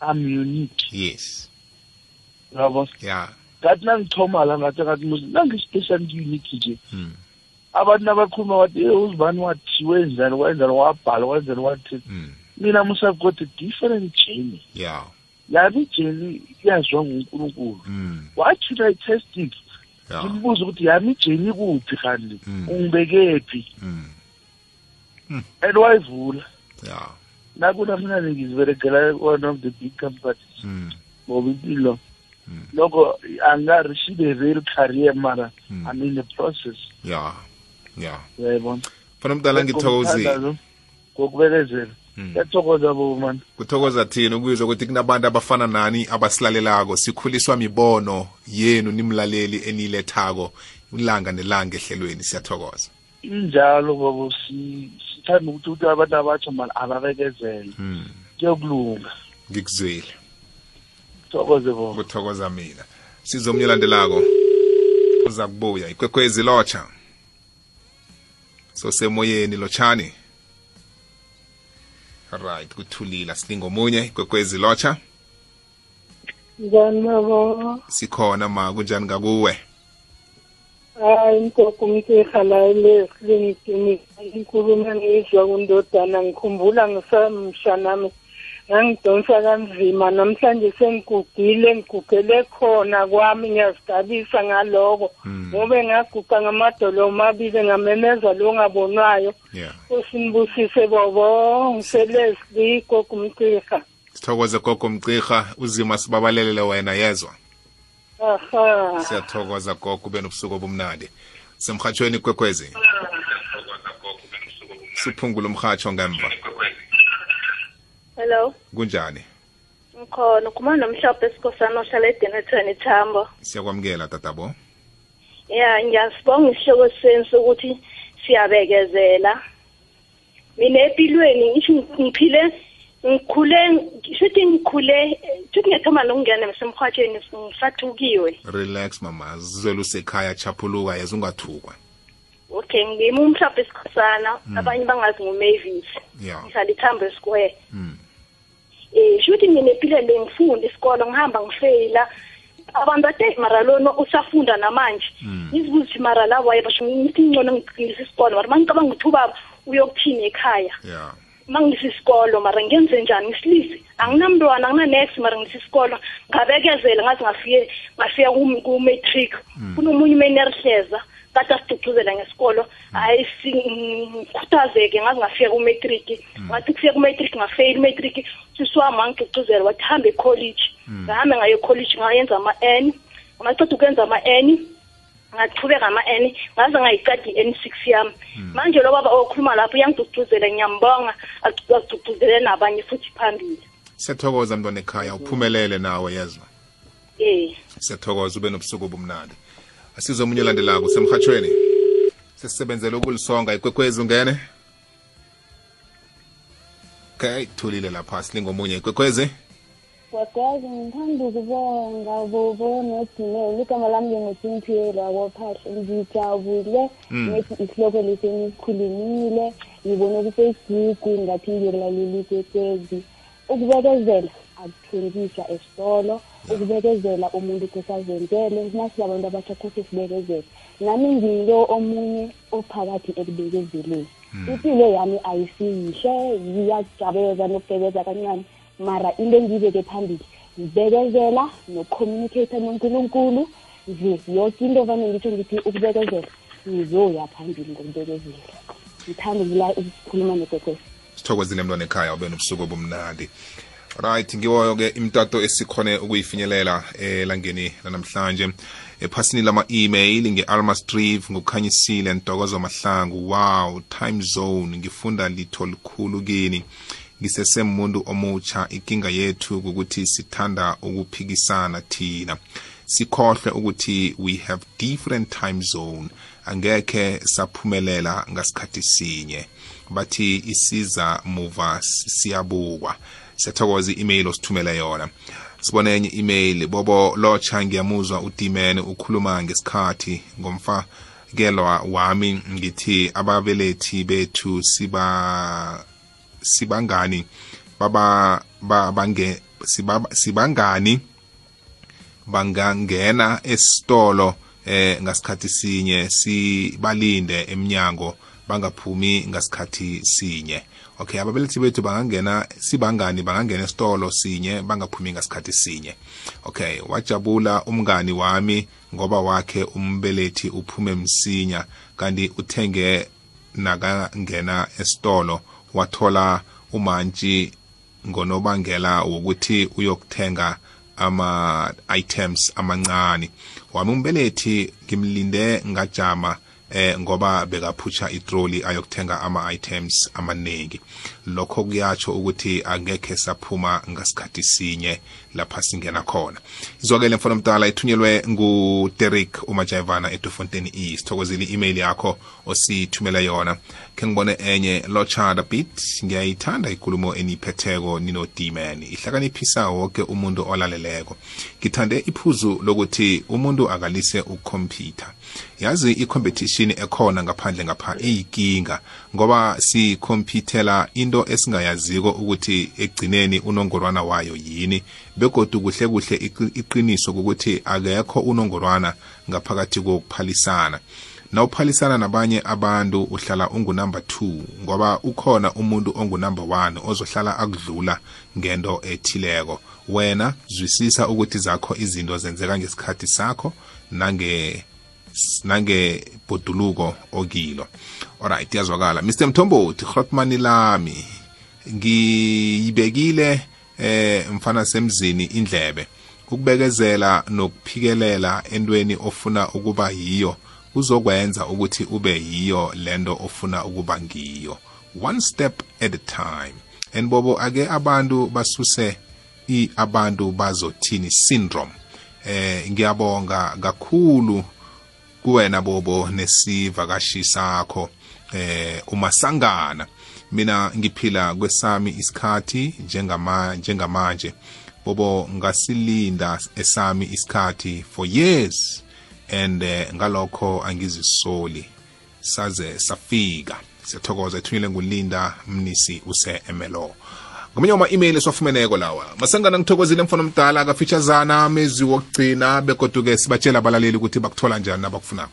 i'm unique yes yabo yeah ngathi nangithoma la ngathi ngathi nangisipecial unique nje hmm. abantu abakhuluma wathi e eh, uzibani wathi wenzani wenzani wabhala wenzani wathini hmm. mina musave got a different journey yeah yami ijeli iyazwa ngunkulunkulu hmm. what should i test it ngimbuza ukuthi yami ijeli kuphi kanti ungibekephi and wayivula yeah nakuna mina ngiziberegela one of the big companies hmm. ngoba impilo hmm. loko angarishid a real career mara hmm. i'm in the process ya ya uyayibona fana mdala ngithokozile ngokubekezela bo man kuthokoza thina ukuyizwa ukuthi kunabantu abafana nani abasilalelako sikhuliswa mibono yenu nimlaleli eniyilethako ulanga nelanga ehlelweni siyathokoza injalo ngoba sithanda ukuthi ukuthi abantu abatsho mani ababekezele hmm. kuyokulunga ngikuzwile thokoze bo kuthokoza mina sizo omnye landelako uza kubuya ikwekhwezi lotsha sosemoyeni lotshani right kuthulile silinga omunye ikwekhwezi lotsha njani mabo sikhona ma kunjani ngakuwe hayi mgogo umtihana elezilini iqiniso inkulumo engiyizwa kundodana ngikhumbula ngisamsha nami ngangidonsa kanzima namhlanje sengigugile ngigugele khona kwami ngiyazidabisa ngaloko hmm. ngobe ngaguqa ngamadolo omabili ngamemeza lo ngabonwayo usinibusise bobo ngiselesli gogo umcirha sithokoze gogo umcirha uzima sibabalelele wena yezwa siyathokoza gogo ube nobusuku obumnandi semhathweni kwekwezi siphungula umhatsho ngemva hello kunjani ngikhona ukhuluma nomhlophe esikhosana ohlala edenethweni thambo siyakwamukela tatabo ya ngiyasibonga isihloko senu sokuthi siyabekezela mina empilweni ngisho ngiphile ngikhule shuthi ngikhule shuthi ngethoma lokungena nasemhwatsheni ngisathukiwe relax mama zizwela usekhaya chaphuluka yeza ungathukwa okay ngimi umhlapha esikhosana mm. abanye bangazi ngumavis yeah. ngihlala ithambo esquare mm. um shuthi nginepilo le ngifunda isikolo ngihamba ngifeyila abantu bathe mara lona usafunda namanje mm. ngizibuza ukuthi mara lawaye basho ngithi ngcono ngiqinisa isikolo mara mangicabanga ukuthi ubaba uyokuthini ekhaya yeah. mangisisikolo mara ngenze njani ngisilise anginamntwana anginanex mara ngisisikolo ngabekezela ngaze ngafike ngafika ku-matric hmm. kunomunye umeniarihleza kade asiducuzela ngesikolo hmm. hayi ngikhuthazeke ngaze ngafika ku-matric hmm. ngathi kufika ku-matric ngafeyila i-matric sisiwami wangiducuzela wathi hambe ekholiji ngahambe ngayo ekholiji ngayenza ama-n ngaceda ukwenza ama-n ngachubeka ama-n ngaze ngayicadi i-n six yami hmm. manje lo baba okhuluma lapho uyangiduduzela ngiyambonga agiduduzele nabanye futhi phambili siyathokoza mntwana ekhaya uphumelele nawe yezwa eh siyathokoza ube nobusuku obumnandi asizwe omunye olandelako semhatshweni sesisebenzele ukulisonga ikwekwezi ungene okay thulile lapha silingomunye ikwekwezi wageza ngithanda ukubonga bobo nodineli igama lami lingusimphiyeli wakophahle ngijabule hmm. nethi isiloko lesi nisikhulumile ngibone ukufacebook ngaphinde ngilaleli ikwekwezi ukubekezela akuthengiswa esitolo ukubekezela umuntu kusazenzele nasilabantu abatsha kuthi sibekezele nami ngilo omunye ophakathi ekubekezeleni hmm. impilo yami ayisiyihle iyajabeza nokugekeza kancane mara into engiyibeke phambili ngibekezela nokucommunicate nonkulunkulu nje yoke into vane ngitsho ngithi ukubekezela ngizoya phambili ngokubekezela ngithanda ukula ukukhuluma nekokwesi sithokozile mntwana ekhaya ube nobusuku obumnandi right ngiwoyo-ke imtato esikhone ukuyifinyelela eh, elangeni lanamhlanje ephasini lama-email nge-almastrive ngokukhanyisile ntokozo mahlangu wow time zone ngifunda litho likhulu kini ngisesemuntu omutsha inkinga yethu ukuthi sithanda ukuphikisana thina sikhohlwe ukuthi we have different time zone angekhe saphumelela ngasikhathi sinye bathi isiza muva siyabukwa siyathokoza i-email osithumele yona sibone enye i-email bobo lotsha ngiyamuzwa udimene ukhuluma ngesikhathi ngomfa kelwa wami ngithi ababelethi bethu siba sibangani baba babange sibangani bangangena esitolo eh ngasikhathi sinye sibalinde eminyango bangaphumi ngasikhathi sinye okay ababelethi bethu bangangena sibangani bangangena esitolo sinye bangaphumi ngasikhathi sinye okay wajabula umngani wami ngoba wakhe umbelethi uphume msinya kanti uthenge nakangena esitolo wathola umantshi ngonobangela wokuthi uyokuthenga ama-items amancane wami umbelethi ngimlinde ngajama eh ngoba bekaphutsha itroli ayokuthenga ama-items amaningi lokho kuyatsho ukuthi angekhe saphuma ngasikhathi sinye lapha singena khona izwakele mfana omdala ithunyelwe nguderik umajaivana edofontein e sithokozile i-email yakho osithumela yona khe ngibone enye lochada bit ngiyayithanda ikulumo eniyiphetheko ninodiman ihlakaniphisa woke umuntu olaleleko ngithande iphuzu lokuthi umuntu akalise ukhompyutha yazi i-competition ekhona ngaphandle ngapha iyinkinga ngoba sikhompyuthela into esingayaziko ukuthi ekugcineni unongorwana wayo yini begodu kuhle kuhle iqiniso ukuthi akekho unongorwana ngaphakathi kokuphalisana nawuphalisana nabanye abantu uhlala ungunumber two ngoba ukhona umuntu ongunumber one ozohlala akudlula ngento ethileko wena zwisisa ukuthi zakho izinto zenzeka ngesikhathi sakho nange nangebhoduluko okilo alright yazwakala mr mthombothi hrotman lami ngiyibekile eh mfana semzini indlebe ukubekezela nokuphikelela entweni ofuna ukuba yiyo kuzokwenza ukuthi ube yiyo lento ofuna ukuba ngiyo one step at a time and bobo ake abantu basuse i abantu bazothini syndrome eh ngiyabonga kakhulu kuwena bobo nesivakashi sakho eh umasangana mina ngiphila kwesami isikhathi njengama njengamanje bobo ngasilinda esami isikhathi for years and uh, ngalokho angizisoli saze safika siyathokoza ethunyelwe ngulinda mnisi use-mlo ngomunye wama-email esiwafumeneko lawa masengana ngithokozile mfana omdala kafeaturesana mezi wokugcina begoduke sibatshela abalaleli ukuthi bakuthola njani abakufunako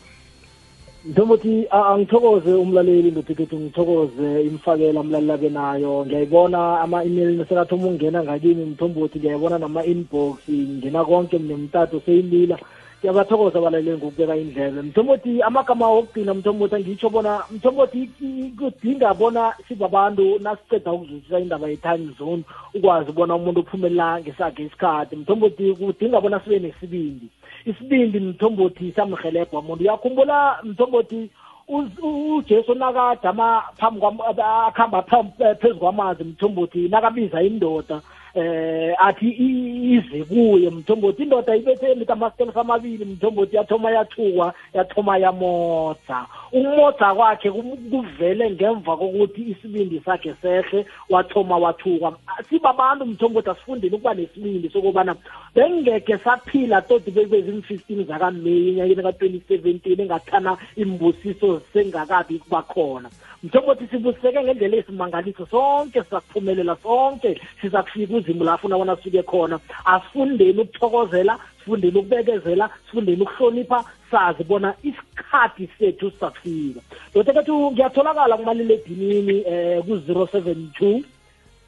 njengokuthi angithokoze umlaleli ndothikethu ngithokoze imfakela mlaleli abe nayo ngiyayibona ama-email nesekathoma ukungena ngakini mthombothi ngiyayibona nama-inbox ngena konke mnemtato seyilila siyabathokoza abalaleli ngokubeka indlebe mthombothi amagama wokugcina mthombothi angitsho bona mthombothi kudinga bona sibabantu nasiceda ukuzwisisa indaba ye-time zone ukwazi bona umuntu uphumelela ngesakhe isikhathi mthombothi kudinga bona sibe nesibindi isibindi mthombothi samhelebha umuntu uyakhumbula mthombothi ujesu nakadama phambi akuhamba phezu kwamanzi mthombothi nakabiza indoda eh athi izikuye mthombothi indoda ibethe mitamasikeli samabili mthombothi yathoma yathukwa yathoma yamodza umodza kwakhe kuvele ngemva kokuthi isibindi sakhe sehle wathoma wathukwa sibabantu mthombothi asifundile ukuba nesibindi sokubana bengeke saphila todi bekubezim-fifteen zakameyi enyakeni ka-twenty seventeen engathana imbusiso sengakabi kuba khona njengokuthi sibuseke ngendlela esimangaliso sonke sizakuphumelela sonke sizakufika uzimu lafuna bona sifike khona asifundeni ukuthokozela sifundeni ukubekezela sifundeni ukuhlonipha sazi bona isikhathi sethu sizakufika dotekethu ngiyatholakala kumaliledinini um ku-zero seven two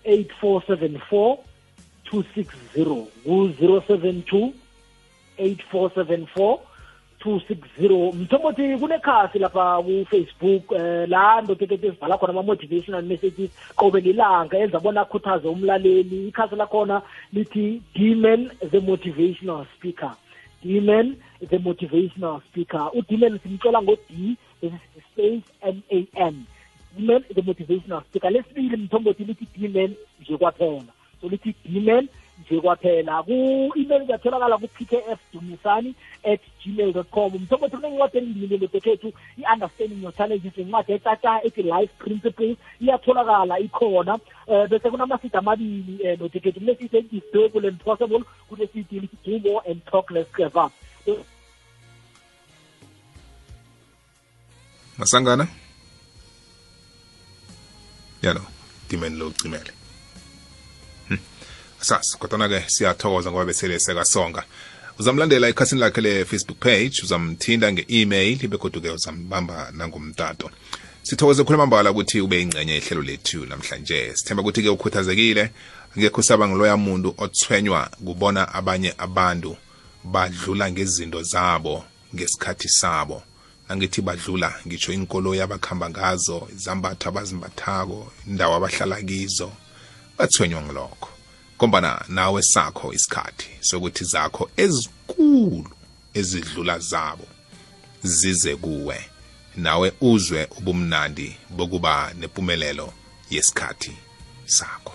eight four seven four two six zero ku-zero seven two eight four seven four 260 mthomboti kune khasi lapha ku-facebook eh la ndodekete sivala khona ama-motivational messages qobe lilanga enza bona akhuthaze umlaleli ikhasi lakhona lithi demon the motivational speaker demon the motivational speaker udemon simtshela ngo-d space m a n demon the motivational speaker lesibili mthombothi lithi demon nje kwaphela so lithi demon nje kwaphela ku-email ngiyatholakala ku-p f dumisani at gmail dot com mthombothi kunencwadi endimilele bekhethu i-understanding your challenges incwadi etata ethi life principles iyatholakala ikhona um bese kunamasidi amabili um eh, notekhethu kunesidi elithi and possible kunesidi elithi do more and talk less clever masangana yalo dimeni lo ucimele kusasa kodwana-ke siyathokoza ngoba besele sekasonga uzamlandela ekhasini lakhe le-facebook page uzamthinda nge-email begoduke uzambamba nangomtato sithokoze khuluma mbala ukuthi ube ingcenye yehlelo lethu namhlanje sithemba ukuthi-ke ukhuthazekile ngekho saba ngiloya muntu othwenywa kubona abanye abantu badlula ngezinto zabo ngesikhathi sabo angithi badlula ngitsho inkoloyi abakhamba ngazo izambatho abazimbathako indawo abahlala kizo bathwenywa ngilokho ngombana nawe sakho isikhathi sokuthi zakho ezikulu ezidlula zabo zize kuwe nawe uzwe ubumnandi bokuba nempumelelo yesikhathi sakho